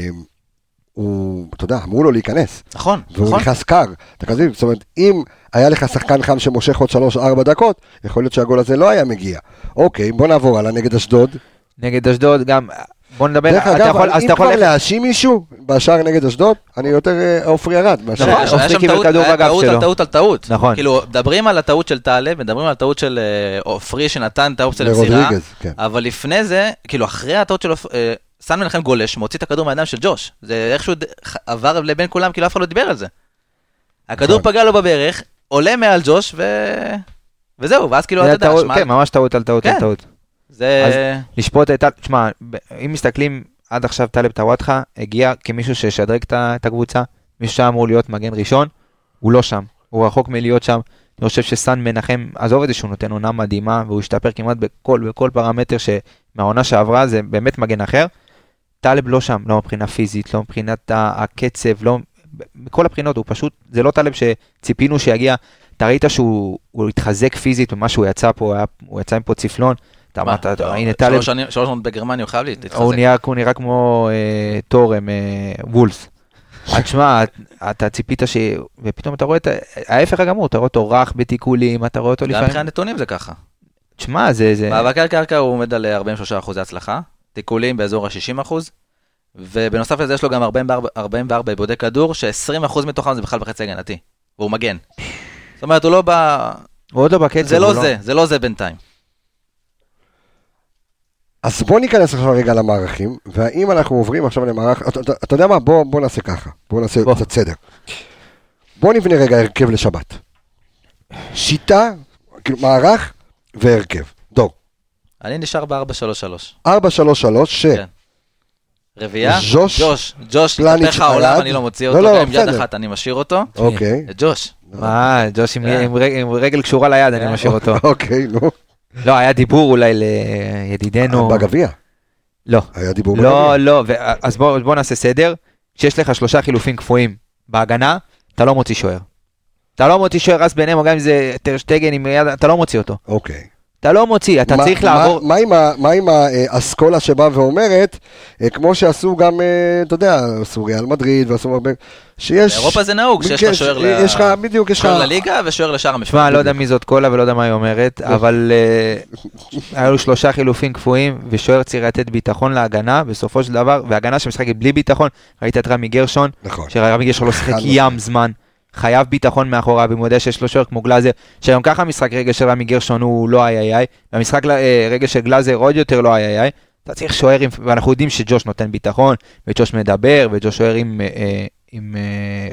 הוא, אתה יודע, אמרו לו להיכנס, נכון, והוא נכון. נכנס קר. אתה כזה, זאת אומרת, אם היה לך שחקן חם שמושך עוד 3-4 דקות, יכול להיות שהגול הזה לא היה מגיע. אוקיי, בוא נעבור הלאה נגד אשדוד. נגד אשדוד גם, בוא נדבר, דרך אתה אגב, יכול, אם אתה יכול, כבר ללכת- להאשים מישהו בשער נגד אשדוד, אני יותר אה, עופרי ארד. מאשר- נכון, היה- עופרי היה שם קיבל טעות- כדור היה בגב טעות שלו. על טעות על טעות. נכון. כאילו, מדברים על הטעות של טלב, מדברים על הטעות של אה, עופרי שנתן את האופציה למסירה, כן. אבל לפני זה, כאילו, אחרי הטעות של סן מנחם גולש, מוציא את הכדור מהידיים של ג'וש. זה איכשהו עבר לבין כולם, כאילו אף אחד לא דיבר על זה. הכדור נכון. פגע לו בברך, עולה מעל ג'וש, ו... וזהו, ואז כאילו, אתה יודע, שמע, כן, ממש טעות על טעות על כן. טעות. זה... לשפוט את, תשמע, אם מסתכלים עד עכשיו טלב טוואטחה הגיע כמישהו שישדרג את הקבוצה, מישהו שהיה אמור להיות מגן ראשון, הוא לא שם, הוא רחוק מלהיות שם. אני חושב שסאן מנחם, עזוב את זה שהוא נותן עונה מדהימה, והוא השתפר כמעט בכל, בכל פרמטר שמהעונה שעברה, זה באמת מגן אחר. טלב לא שם, לא מבחינה פיזית, לא מבחינת הקצב, לא... מכל הבחינות, הוא פשוט, זה לא טלב שציפינו שיגיע. אתה ראית שהוא הוא התחזק פיזית במה שהוא יצא פה, היה, הוא יצא עם פה צפלון. אתה אמרת, לא, הנה טלב, שלוש שנים- שנות בגרמניה הוא חייב להתחזק. הוא נראה, הוא נראה כמו אה, תורם, אה, וולס. תשמע, אתה ציפית ש... ופתאום אתה רואה את ההפך הגמור, אתה רואה אותו רך בתיקולים, אתה רואה אותו גם לפעמים... מבחינת נתונים זה ככה. תשמע, זה... זה... מאבקי הקרקע הוא עומד על 43% הצלחה, תיקולים באזור ה-60%, ובנוסף לזה יש לו גם 44 44 עיבודי כדור, ש-20% מתוכם זה בכלל בחצי הגנתי, והוא מגן. זאת אומרת, הוא לא ב... הוא עוד לא בקצב. זה לא הוא זה, זה לא זה בינתיים. אז בוא ניכנס עכשיו רגע למערכים, והאם אנחנו עוברים עכשיו למערך, אתה, אתה, אתה יודע מה? בוא, בוא נעשה ככה, בוא נעשה בוא. קצת סדר. בוא נבנה רגע הרכב לשבת. שיטה, כאילו מערך והרכב. אני נשאר ב-4-3-3. 4, 3, 3, ש... כן. רביעייה, ז'וש, ג'וש, ג'וש, פלניץ' התהפך העולם. אני לא מוציא לא, אותו, לא, גם עם יד בסדר. אחת אני משאיר אותו. אוקיי. ג'וש. מה, ג'וש עם, אה. עם, רג, עם רגל קשורה ליד, אני משאיר אותו. אוקיי, נו. לא, היה דיבור אולי לידידנו. בגביע. לא. היה דיבור לא, בגביע. לא, ו- אז בוא, בוא נעשה סדר. כשיש לך שלושה חילופים קפואים בהגנה, אתה לא מוציא שוער. אתה לא מוציא שוער רס ביניהם, גם אם זה טרשטגן עם יד, אתה לא מוציא אותו. אוקיי. אתה לא מוציא, אתה מה- צריך מה- לעבור... מה מה עם האסכולה שבאה ואומרת, אה, כמו שעשו גם, אה, אתה יודע, עשו ריאל מדריד ועשו הרבה, שיש... באירופה זה נהוג, שיש לך שוער ל- יש לך, בדיוק, יש לך... שוער לליגה ושוער לשאר המשפט. תשמע, לא יודע מי זאת קולה ולא יודע מה היא אומרת, אבל אה, היו לו שלושה חילופים קפואים, ושוער צריך לתת ביטחון להגנה, בסופו של דבר, והגנה שמשחקת בלי ביטחון, ראית את רמי גרשון, נכון. שרמי גרשון לא שיחק ים זמן, חייב ביטחון מאחוריו, אם הוא יודע שיש לו שוער כמו גלאזר, שהיום ככה המשחק רגע של רמי גרשון הוא לא איי איי איי, והמשחק אה, רגע של גלאזר עוד יותר לא איי איי איי, אתה צריך שוער, עם- ואנחנו יודעים שג'וש נותן ביטחון, וג'וש מדבר, וג'וש שוער עם, אה, אה, עם, אה,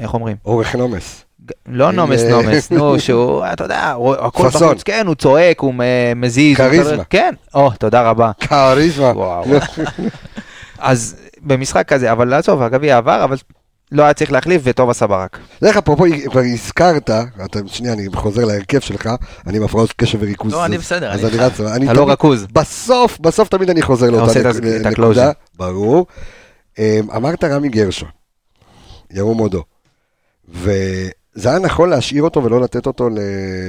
איך אומרים? אורך נומס. לא נומס נומס, נו, שהוא, אתה יודע, הכל. בחוץ, כן, הוא צועק, הוא מזיז. כריזמה. כן, או, תודה רבה. כריזמה. אז במשחק כזה, אבל לעזוב, הגביע עבר, אבל לא היה צריך להחליף, וטוב עשה ברק. דרך אפרופו, כבר הזכרת, אתה, שנייה, אני חוזר להרכב שלך, אני עם הפרעות קשב וריכוז. לא, אני בסדר, אז אני איתך. אתה לא רכוז. בסוף, בסוף תמיד אני חוזר לאותה נקודה. ברור. אמ, אמרת רמי גרשון, ירום הודו, וזה היה נכון להשאיר אותו ולא לתת אותו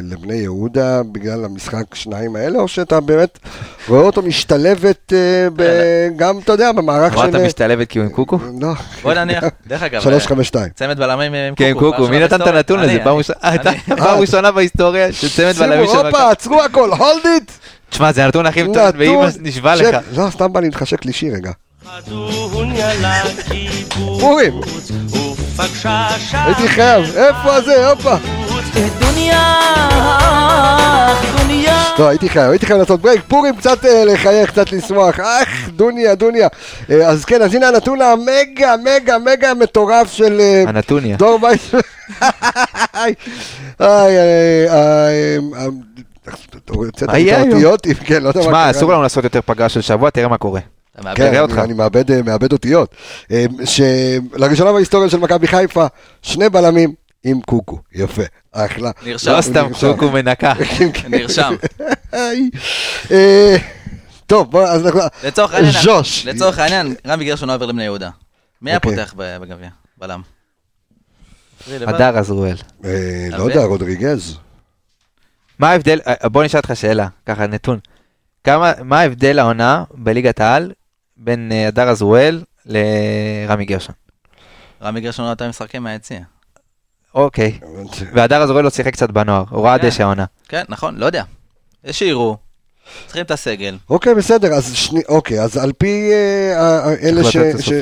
לבני יהודה בגלל המשחק שניים האלה, או שאתה באמת רואה אותו משתלבת אה, ב- גם, אתה יודע, במערך רואה של... אתה משתלבת כי הוא עם קוקו? לא, בוא נניח, דרך אגב, שלוש, חמש, שתיים. צמד בלמים עם כן, קוקו. קוקו, מי נתן את הנתון הזה? פעם ראשונה- בהיסטוריה שצמד שימו, בלמים של הופה, מכבי. עצרו הכל, hold it! תשמע, זה הנתון הכי טוב, ואמא נשבע של- לך. לא, סתם בא לי להתחשק לישי רגע. פורים, הייתי חייב, איפה זה, הופה. לא, הייתי חייב, הייתי חייב לעשות break, פורים קצת אה, לחייך, קצת לשמוח, אך, דוניה, דוניה. אה, אז כן, אז הנה הנתון המגה, מגה, מגה מטורף של אה, הנתוניה. דור וייס. הוצאת היום? האותיות, כן, לא יודע מה תשמע, קרה אסור לי. לנו לעשות יותר פגרה של שבוע, תראה מה קורה. אתה מאבד. כן, אותך. אני, מאבד, אה, מאבד אותיות. אה, שלראשונה בהיסטוריה של מכבי חיפה, שני בלמים עם קוקו. יפה, אחלה. נרשם. לא סתם נרשם. קוקו מנקה. נרשם. היי. אה, טוב, בוא, אז אנחנו... לצורך העניין, ז'וש. לצורך העניין, רמי גרשון לא עובר לבני יהודה. מי היה אוקיי. פותח ב- בגביע? בלם. הדר עזרואל. אה, לא? יודע, רודריגז. מה ההבדל, בוא נשאל אותך שאלה, ככה נתון. כמה, מה ההבדל העונה בליגת העל בין אה, הדר עזרואל לרמי גרשון? רמי גרשון לא נתן משחקים מהיציע. אוקיי. והדר עזרואל לא שיחק קצת בנוער, הוא ראה כן. דשא העונה. כן, נכון, לא יודע. יש שיראו, צריכים את הסגל. אוקיי, בסדר, אז שני, אוקיי, אז על פי אה, אה, אלה.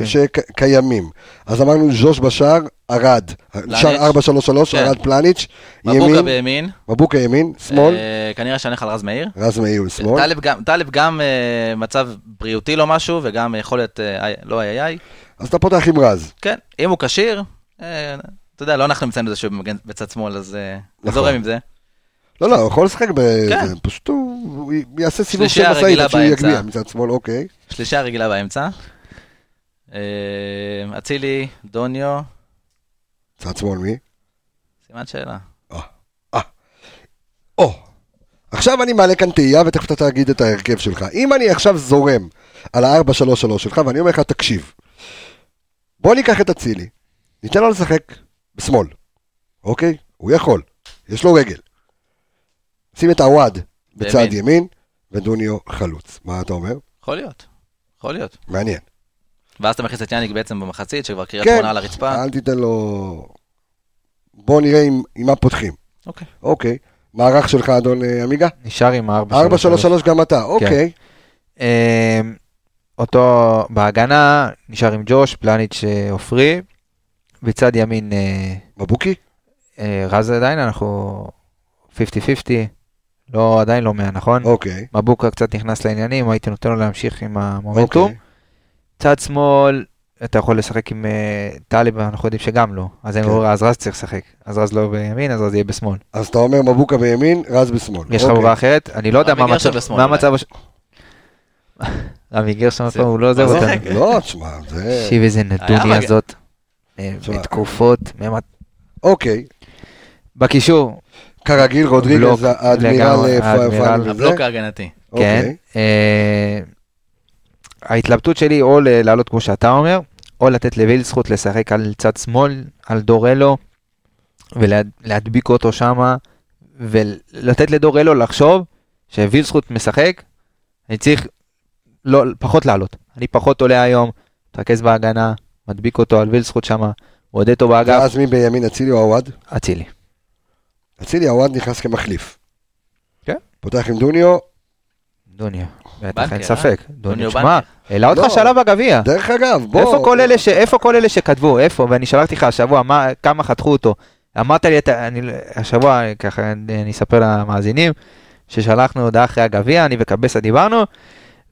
שקיימים, אז אמרנו ז'וש בשער, ארד, שער 4-3-3, כן. ארד פלניץ', מבוקה ימין, בימין. מבוקה ימין, שמאל, אה, כנראה שאני הולך על רז מאיר. רז מאיר שמאל. טלב גם- טלב גם אה, מצב בריאותי לא משהו, וגם יכולת, אה, לא איי איי. אז אתה פותח עם רז. כן, אם הוא כשיר, אה, אתה יודע, לא אנחנו נמצאים בזה שהוא בצד שמאל, אז אה, נכון. עם זה. לא, לא, הוא יכול לשחק ב... כן. פשוט הוא יעשה סיבוב של משאית עד שהוא. יגביה מצד שמאל, אוקיי. שלישה רגילה באמצע. אה, אצילי, דוניו, צד שמאל מי? סימן שאלה. או, עכשיו אני מעלה כאן תהייה ותכף אתה תגיד את ההרכב שלך. אם אני עכשיו זורם על ה-4-3-3 שלך ואני אומר לך, תקשיב, בוא ניקח את אצילי, ניתן לו לשחק בשמאל, אוקיי? הוא יכול, יש לו רגל. שים את עווד בצד. ימין ודוניו חלוץ. מה אתה אומר? יכול להיות. יכול להיות. מעניין. ואז אתה מכניס את יאניק בעצם במחצית, שכבר קריית כן, שמונה על הרצפה. אל תיתן לו... בוא נראה עם, עם מה פותחים. אוקיי. אוקיי. מערך שלך, אדון אה, עמיגה? נשאר עם ה-4-3-3. 4-3-3 גם אתה, אוקיי. אה, אותו בהגנה, נשאר עם ג'וש, פלניץ' אה, עופרי. בצד ימין מבוקי? רז עדיין, אנחנו 50-50. לא, עדיין לא 100, נכון? אוקיי. מבוקה קצת נכנס לעניינים, הייתי נותן לו להמשיך עם המומנטום. אוקיי. צד שמאל, אתה יכול לשחק עם uh, טלב, אנחנו יודעים שגם לא. אז אני כן. אומר, אז רז צריך לשחק. אז רז לא בימין, אז רז יהיה בשמאל. אז אתה אומר מבוקה בימין, רז בשמאל. יש לך אוקיי. ברירה אחרת? אני לא יודע מה המצב. מה. המצב... רמי גרשון, עוד פעם, הוא לא עוזב הוא אותנו. לא, תשמע, זה... תקשיב איזה נדוני הזאת. אה. בתקופות. אוקיי. בקישור, כרגיל, רודריגז, בלוק, האדמירל אה. פאנל. הבלוק ההגנתי. כן. אוקיי. אה, ההתלבטות שלי או לעלות כמו שאתה אומר, או לתת לוויל זכות לשחק על צד שמאל, על דורלו, ולהדביק אותו שמה, ולתת לדורלו לחשוב שוויל זכות משחק, אני צריך לא, פחות לעלות. אני פחות עולה היום, מתרכז בהגנה, מדביק אותו על ויל זכות שמה, עודד אותו באגף, ואז מי בימין, אצילי או עווד? אצילי. אצילי, עווד נכנס כמחליף. כן. פותח עם דוניו. דוניו, בטח אין אה? ספק. דוניו בנקר. העלה אותך לא. שלב בגביע. דרך אגב, בוא. איפה כל אלה ש... איפה כל אלה שכתבו, איפה? ואני שלחתי לך השבוע, מה, כמה חתכו אותו. אמרת לי, אתה, אני, השבוע, ככה, אני אספר למאזינים, ששלחנו הודעה אחרי הגביע, אני וקבסה דיברנו,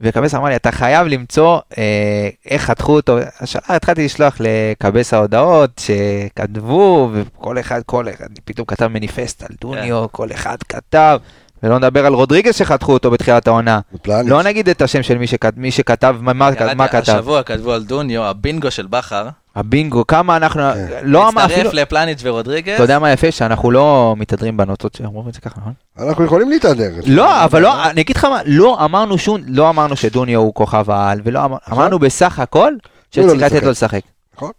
וקבסה אמר לי, אתה חייב למצוא אה, איך חתכו אותו. השאלה, התחלתי לשלוח לקבסה הודעות שכתבו, וכל אחד, כל אחד, פתאום כתב מניפסט על דוניו, כל אחד כתב, ולא נדבר על רודריגז שחתכו אותו בתחילת העונה. בפלניץ'. לא נגיד את השם של מי, שכת, מי שכתב, מה, מה, כתב. השבוע כתבו על דוניו, הבינגו של בכר. הבינגו, כמה אנחנו, כן. לא אמר אפילו, לפלניץ' ורודריגז. אתה יודע מה יפה? שאנחנו לא מתהדרים בנוטות, אומרים את זה ככה, נכון? אנחנו יכולים להתהדר. לא, אבל לא, אני אגיד לך מה, לא אמרנו שום, לא אמרנו שדוניו הוא כוכב העל, ולא אמר- אמרנו בסך הכל שצריך לתת. לו לשחק. נכון?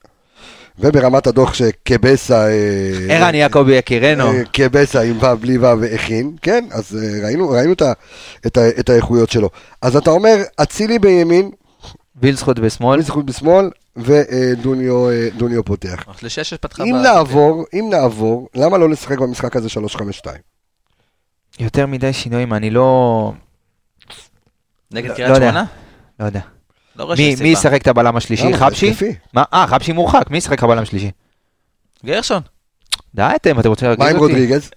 וברמת הדוח שקבסה... אה, ערן יעקבי יקירנו, אה, קבסה עם ו' בלי ו' הכין, כן? אז אה, ראינו ראינו את ה- את ה- את האיכויות שלו. אז אתה אומר, אצילי בימין, וילסחוט בשמאל, מזכות בשמאל, ודוניו אה, דוניו פותח. שלישה שפתחה אם ב- נעבור, אם נעבור, למה לא לשחק במשחק הזה 3-5-2? יותר מדי שינויים, אני לא, נגד לא קריית יודע. שמונה? לא יודע. לא רואה מי. ישחק את הבלם השלישי? זה חבשי? מה? אה, חבשי מורחק, מי ישחק הבלם השלישי? גרשון. די אתם, אתם רוצים מה להרגיז עם אותי? רודריגז?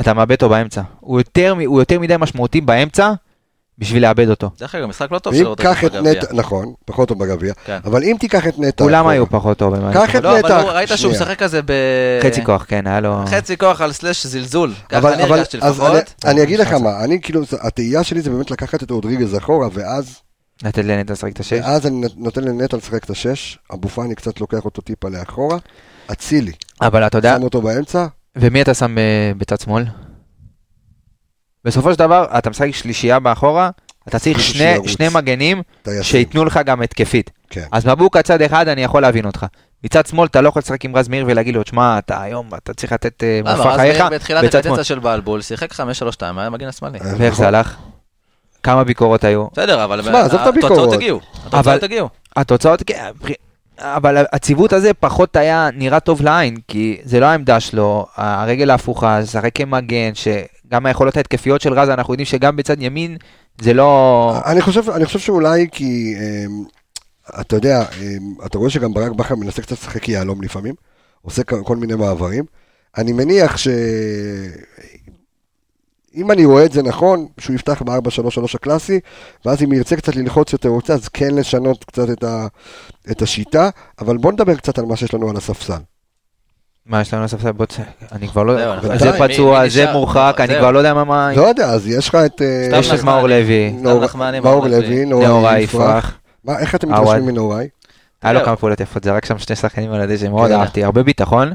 אתה מאבד אותו באמצע. הוא יותר מ- הוא יותר מדי משמעותי באמצע בשביל לאבד אותו. דרך אגב, משחק לא טוב של ואם רודריגז קח את בגביע. נטע, נכון, פחות טוב בגביע, כן. אבל אם תיקח את נטע... כולם היו פחות טובים. קח את לא, נטע, ראית שהוא. משחק כזה ב... חצי כוח, כן, היה לו... חצי כוח על סלאש זלזול. ככה אבל, אני הרגשתי לפחות. אני, אגיד לך מה, אני כאילו, התהייה שלי זה באמת לקחת את רודריגז אחורה, ואז, לתת לנטע לשחק את השש. ואז אני נותן לנטע לשחק את השש, אבו פאני קצת לוקח אותו טיפה לאחורה, אצילי, אבל אתה יודע, שם אותו באמצע, ומי אתה שם אה, בצד שמאל? בסופו של דבר, אתה משחק שלישייה מאחורה, אתה צריך שני. שני מגנים. שייתנו לך גם התקפית. כן. אז מבוקה צד אחד, אני יכול להבין אותך. מצד שמאל אתה לא יכול לשחק עם רז מאיר ולהגיד לו, שמע, אתה היום, אתה צריך לתת אה, למה? מופע רז חייך מאיר בתחילת בצד שמאל. הקדנציה של בלבול, שיחק 5-3-2, היה מגן השמאלי. אה, ואיך נכון. זה הלך? כמה ביקורות היו? בסדר, אבל שמע, עזוב את הביקורות. התוצאות הגיעו. אבל- התוצאות הגיעו. התוצאות, כן, אבל הציוות הזה פחות היה נראה טוב לעין, כי זה לא העמדה שלו, הרגל ההפוכה, לשחק כמגן, שגם היכולות ההתקפיות של רז, אנחנו יודעים שגם בצד ימין זה לא... אני חושב, אני חושב שאולי כי, אמ, אתה יודע, אמ, אתה רואה שגם ברק בכר מנסה קצת לשחק יהלום לפעמים, עושה כל כל מיני מעברים. אני מניח ש... אם אני רואה את זה נכון, שהוא יפתח ב-4-3-3 הקלאסי, ואז אם ירצה קצת ללחוץ יותר, רוצה, אז כן לשנות קצת את, ה, את השיטה, אבל בוא נדבר קצת על מה שיש לנו על הספסל. מה יש לנו לספסל? בוא ת... אני כבר לא... אנחנו- זה. פצוע, זה מורחק? אני. כבר לא יודע מה... מה... לא יודע, אז יש לך את... אה, יש את. מאור לוי, מאור לוי, נאורי יפרח. איך אתם. מתרשמים מנאורי? היה לו. כמה פעולות יפות, זרק שם שני שחקנים על הדשא, מאוד כן. אהבתי, הרבה ביטחון.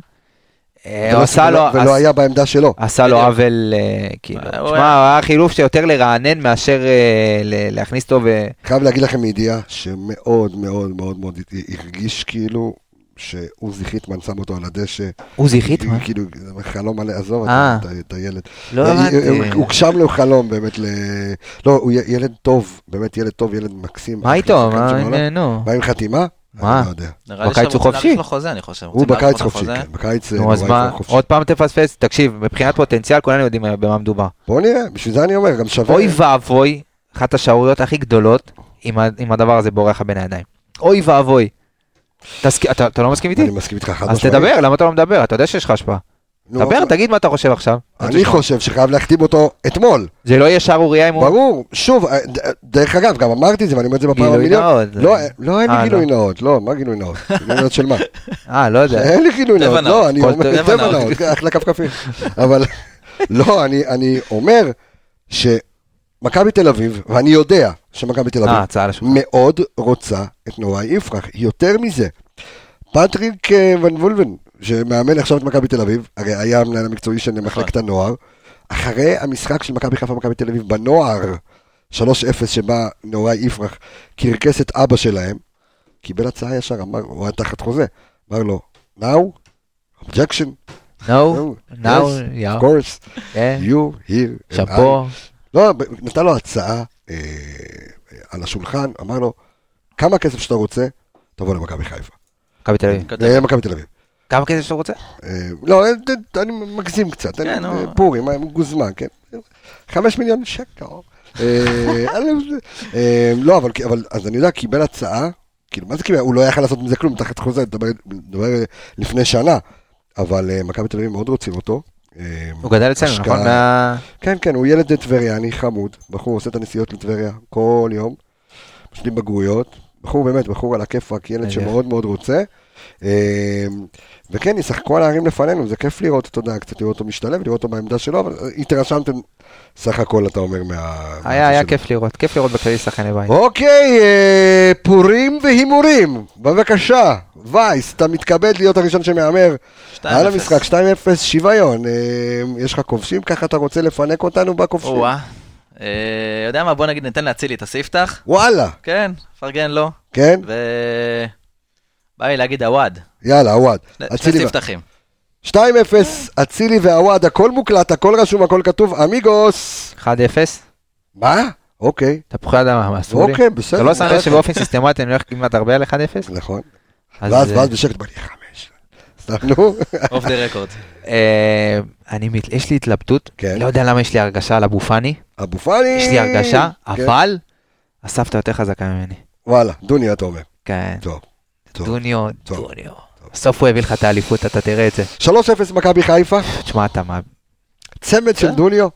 אה, עשה לו... ולא- היה בעמדה שלו. עשה לו. עוול, אה, כאילו, הוא תשמע, היה- הוא היה חילוף שיותר לרענן מאשר אה, להכניס אותו ו... חייב להגיד לכם מידיעה שמאוד מאוד מאוד מאוד הרגיש כאילו שעוזי חיטמן שם אותו על הדשא. עוזי חיטמן? כאילו, זה חלום מלא, עזוב אה. את- הילד. לא אה, הבנתי. אה, הוגשם לו חלום באמת ל... לא, הוא ילד טוב, באמת ילד טוב, ילד מקסים. מה איתו? מה עם חתימה? מה? אני לא יודע. נראה לי בקיץ הוא חופשי. הוא בקיץ חופשי, חוזה. כן, בקיץ אה, נו, אז מה? עוד פעם תפספס? תקשיב, מבחינת פוטנציאל כולנו יודעים במה מדובר. בוא נראה, בשביל זה אני אומר, גם שווה. אוי ואבוי, אחת השערוריות הכי גדולות, אם הדבר הזה בורח לך בין הידיים. אוי ואבוי. תסכ- אתה אתה לא מסכים איתי? אני מסכים איתך חד אז משמעית. תדבר, למה אתה לא מדבר? אתה יודע שיש לך השפעה. דבר, תגיד מה אתה חושב עכשיו. אני חושב שחייב להחתים אותו אתמול. זה לא יהיה שערורייה אם הוא... ברור, שוב, אה, דרך אגב, גם אמרתי את זה ואני אומר את זה בפעם גילוי המיליון. נאות. לא, אה, לא, אין לי אה, גילוי לא. נאות, לא, מה גילוי נאות? גילוי נאות של מה? אה, לא יודע. אין לי גילוי נאות. לא, אני אומר, טבע נאות. אחלה כפכפים. אבל, לא, אני- אני אומר שמכבי תל אביב, ואני יודע שמכבי תל אביב. מאוד רוצה את נוראי יפרח, יותר מזה. פטריק ון וולבן, שמאמן עכשיו את מכבי תל אביב, הרי היה המנהל המקצועי של מחלקת הנוער, אחרי המשחק של מכבי חיפה ומכבי תל אביב בנוער, 3-0 שבה נוראי יפרח קרקס את אבא שלהם, קיבל הצעה ישר, אמר, הוא היה תחת חוזה, אמר לו, now, objection, No, No, now, yeah. of course, you here, שאפו. I." לא, נתן לו הצעה אה, על השולחן, אמר לו, כמה כסף שאתה רוצה, תבוא למכבי חיפה. מכבי תל אביב. כתב. אה, מכבי תל אביב. כמה כסף שאתה רוצה? אה, לא, אה, אני מגזים קצת, כן. אה, פורים, גוזמן, כן. חמש מיליון שקל. לא, אבל, אז אני יודע, קיבל הצעה, כאילו, מה זה קיבל? הוא לא יכל לעשות מזה כלום, תחת חוזה, מדבר לפני שנה. אבל מכבי תל אביב מאוד רוצים אותו. הוא גדל אצלנו. נכון? כן, כן, הוא ילד טבריאני חמוד, בחור עושה את הנסיעות לטבריה כל יום, משלים בגרויות, בחור באמת, בחור על הכיפאק, ילד שמאוד מאוד רוצה. אה, וכן, ישחקו על הערים לפנינו, זה כיף לראות, אתה יודע, קצת לראות אותו משתלב, לראות אותו בעמדה שלו, אבל התרשמתם סך הכל, אתה אומר, מה... היה, היה. כיף לראות, כיף לראות בכללי שחקני בית. אוקיי, אה, פורים והימורים, בבקשה. וייס, אתה מתכבד להיות הראשון שמהמר 2-0. על המשחק, 2-0, שוויון. אה, יש לך כובשים, ככה אתה רוצה לפנק אותנו בכובשים? או-אה. אה, יודע מה, בוא נגיד, ניתן להצילי את הספתח. וואלה, כן, פרגן לו. כן? ו... בא לי להגיד עווד. יאללה, עווד. שני ספתחים. 2-0, אצילי ועווד, הכל מוקלט, הכל רשום, הכל כתוב, amigos. 1-0, מה? אוקיי, תפוחי אדמה, מה אסור לי? אוקיי, בסדר. אתה לא שם לב שבאופן סיסטמטי אני הולך כמעט הרבה על 1-0? נכון. ואז, אה, ואז בשקט בא לי נו. off the record. אה, אני, יש לי התלבטות, כן. לא יודע למה יש לי הרגשה על אבו פאני, אבו פאני. יש לי הרגשה, כן. אבל הסבתא יותר חזקה ממני. וואלה, דוני, אתה אומר. כן, טוב. טוב. דוניו, טוב. דוניו. בסוף הוא הביא לך את האליפות, אתה תראה את זה. 3-0 מכבי חיפה, תשמע, אתה מה... צמד של. דוניו,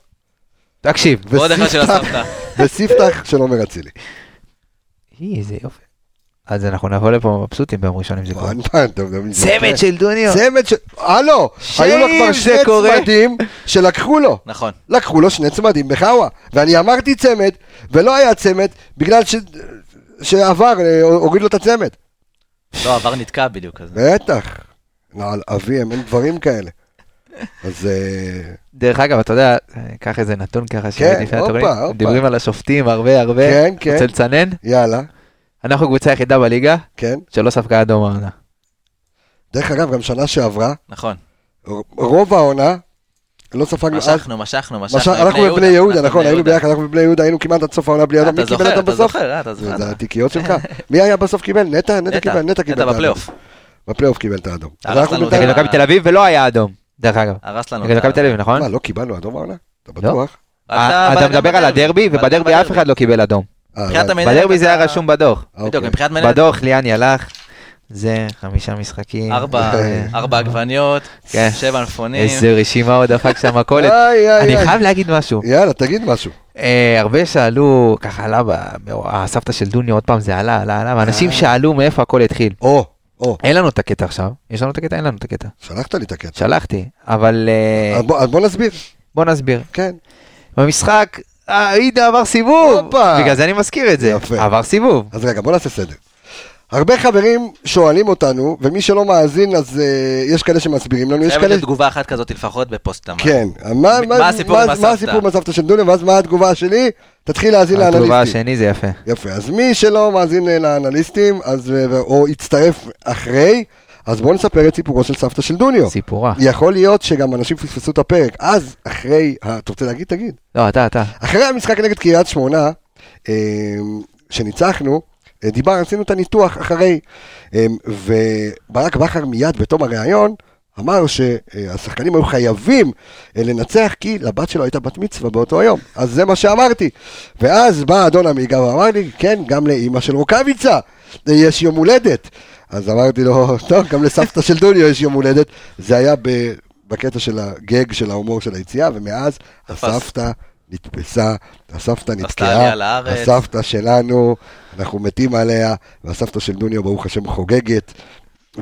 תקשיב, ועוד אחד של הסבתא. וספתח של עומר אצילי. אי, איזה יופי. אז אנחנו נבוא לפה מבסוטים ביום ראשון אם זה קורה. צמד של דוניו. צמד של... הלו, היו לו כבר שני צמדים שלקחו לו. נכון. לקחו לו שני צמדים בחאווה. ואני אמרתי צמד, ולא היה צמד, בגלל ש... שעבר, אה, הוריד לו את הצמד. לא, עבר נתקע בדיוק. בטח. נעל אביהם, אין דברים כאלה. אז אה, דרך אגב, אתה יודע, קח איזה נתון ככה לפני הופה, הופה. מדברים על השופטים הרבה הרבה, כן, כן. רוצה לצנן? יאללה, אנחנו קבוצה היחידה בליגה כן. שלא ספגה אדום העונה. דרך אגב, גם שנה שעברה, נכון. רוב העונה, לא ספגנו אז... משכנו, משכנו, משכנו. משך- אנחנו בבני יהודה, נכון, היינו ביחד, אנחנו בבני יהודה, היינו כמעט עד סוף העונה בלי אה, אדום. אתה מי קיבל זוכר, אתה בסוף? זוכר, אה, אתה זה זוכר. זה התיקיות שלך. מי היה בסוף קיבל? נטע? נטע קיבל, נטע קיבל את נטע האדום. בפלייאוף. בפלייאוף קיבל את האדום. נגד מכבי תל אביב ולא היה אדום, דרך אגב. הרס לנו. נגד מכבי תל אביב, נכון? מה, לא קיבלנו אדום העונה? אתה לא. בטוח? אה, אתה מדבר על הדרבי, ובדרבי אף אחד לא קיבל אדום. אה, בדרבי זה היה רשום בדוח. בדיוק, אוקיי. מבחינת מנהל. בדוח ליאני הלך, זה חמישה משחקים. ארבע- ארבע עגבניות, כן. שבע מלפונים. איזה רשימה הוא דפק שם מכולת. אני. חייב להגיד משהו. יאללה, תגיד משהו. אה, הרבה שאלו, ככה עלה, הסבתא של דוני עוד פעם זה עלה, עלה, עלה, ואנשים אה. שאלו מאיפה הכל התחיל. או, או, אין לנו את הקטע עכשיו, יש לנו את הקטע? אין לנו את הקטע. שלחת לי את הקטע. שלחתי, אבל אה, אז בוא- נסביר. בוא נסביר. כן. במשחק, אה, הנה עבר סיבוב. בגלל זה אני מזכיר את זה, יפה. עבר סיבוב. אז רגע, בוא נעשה סדר. הרבה חברים שואלים אותנו, ומי שלא מאזין, אז uh, יש כאלה שמסבירים לנו, יש חייבת כאלה... להיות תגובה אחת כזאת לפחות בפוסט תמ"ל. כן. מה, מה מה, הסיפור מה, עם מה הסבתא? הסיפור עם הסבתא של דוניו, ואז מה התגובה שלי? תתחיל להאזין התגובה לאנליסטים. השני זה יפה. יפה, אז מי שלא מאזין אה, לאנליסטים, אז, אה, או יצטרף אחרי, אז בואו נספר את סיפורו של סבתא של דוניו. סיפורה. יכול להיות שגם אנשים פספסו את הפרק, אז אחרי, אתה רוצה להגיד? תגיד. לא, אתה, אתה. אחרי המשחק נגד קריית שמונה, אה, שניצחנו, אה, דיבר, עשינו את הניתוח אחרי, אה, וברק בכר מיד בתום הריאיון, אמר שהשחקנים היו חייבים אה, לנצח כי לבת שלו הייתה בת מצווה באותו היום. אז זה מה שאמרתי. ואז בא אדון עמיגה ואמר לי, כן, גם לאימא של רוקאביצה אה, יש יום הולדת. אז אמרתי לו, טוב, גם לסבתא של דוניו יש יום הולדת. זה היה ב- בקטע של הגג של ההומור של היציאה, ומאז. הסבתא נתפסה, הסבתא נתקעה. הסבתא שלנו, אנחנו מתים עליה, והסבתא של דוניו ברוך השם חוגגת.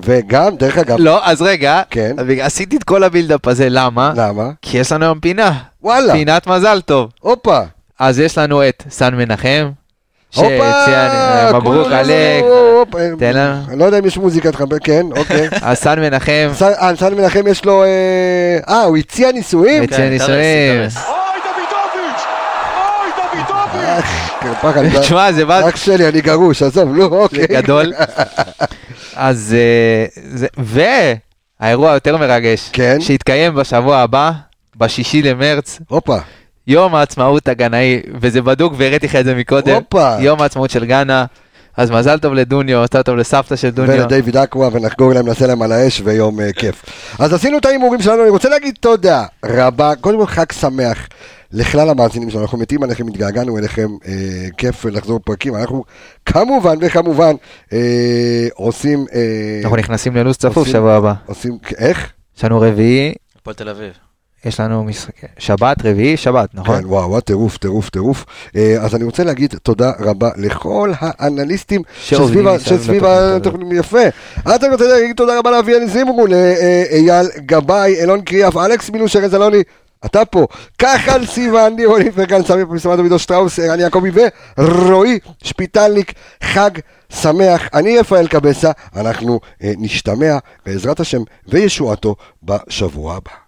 וגם, דרך אגב, לא, אז רגע, כן. אז בגלל- עשיתי את כל הבילדאפ הזה, למה? למה? כי יש לנו היום פינה. וואלה, פינת מזל טוב. הופה. אז יש לנו את סן מנחם, הופה, אה, מברוק עלק, תן לנו. אני לא יודע אם יש מוזיקת חבר, כן, אוקיי. אז סן מנחם, סן- אה, סן מנחם יש לו, אה, אה, הוא הציע נישואים? הציע כן, נישואים. אני- תשמע, זה בא אח שלי, אני גרוש, עזוב, נו, אוקיי. גדול. אז, אה, זה- והאירוע היותר מרגש, כן. שהתקיים בשבוע הבא, בשישי למרץ, הופה, יום העצמאות הגנאי, וזה בדוק והראיתי לך את זה מקודם, הופה. יום העצמאות של גאנה, אז מזל טוב לדוניו, מזל טוב לסבתא של דוניו. ולדיוויד אקווה, ונחגוג להם, נעשה להם על האש, ויום אה, כיף. אז עשינו את ההימורים שלנו, אני רוצה להגיד תודה רבה, קודם כל חג שמח לכלל המאזינים שלנו, אנחנו מתים עליכם, התגעגענו אליכם, אה, כיף לחזור פרקים, אנחנו כמובן וכמובן אה, עושים, אה, אנחנו נכנסים ללו"ז צפוף שבוע הבא. עושים, איך? יש לנו רביעי, הפועל תל אביב. יש לנו משחק, שבת, רביעי, שבת, נכון? כן, וואו, טירוף, טירוף, טירוף. אה, אז אני רוצה להגיד תודה רבה לכל האנליסטים שסביב התוכנית, יפה. אז אני רוצה להגיד תודה רבה לאביאל זימרו, לאייל גבאי, אילון קריאף, אלכס מילוש, ארז אלוני. אתה פה, כחל סיוון, ניר אוליבר, כאן סמי פרסמת דודו שטראוס, ערן יעקבי ורועי שפיטלניק, חג שמח. אני רפאל קבסה, אנחנו אה, נשתמע בעזרת השם וישועתו בשבוע הבא.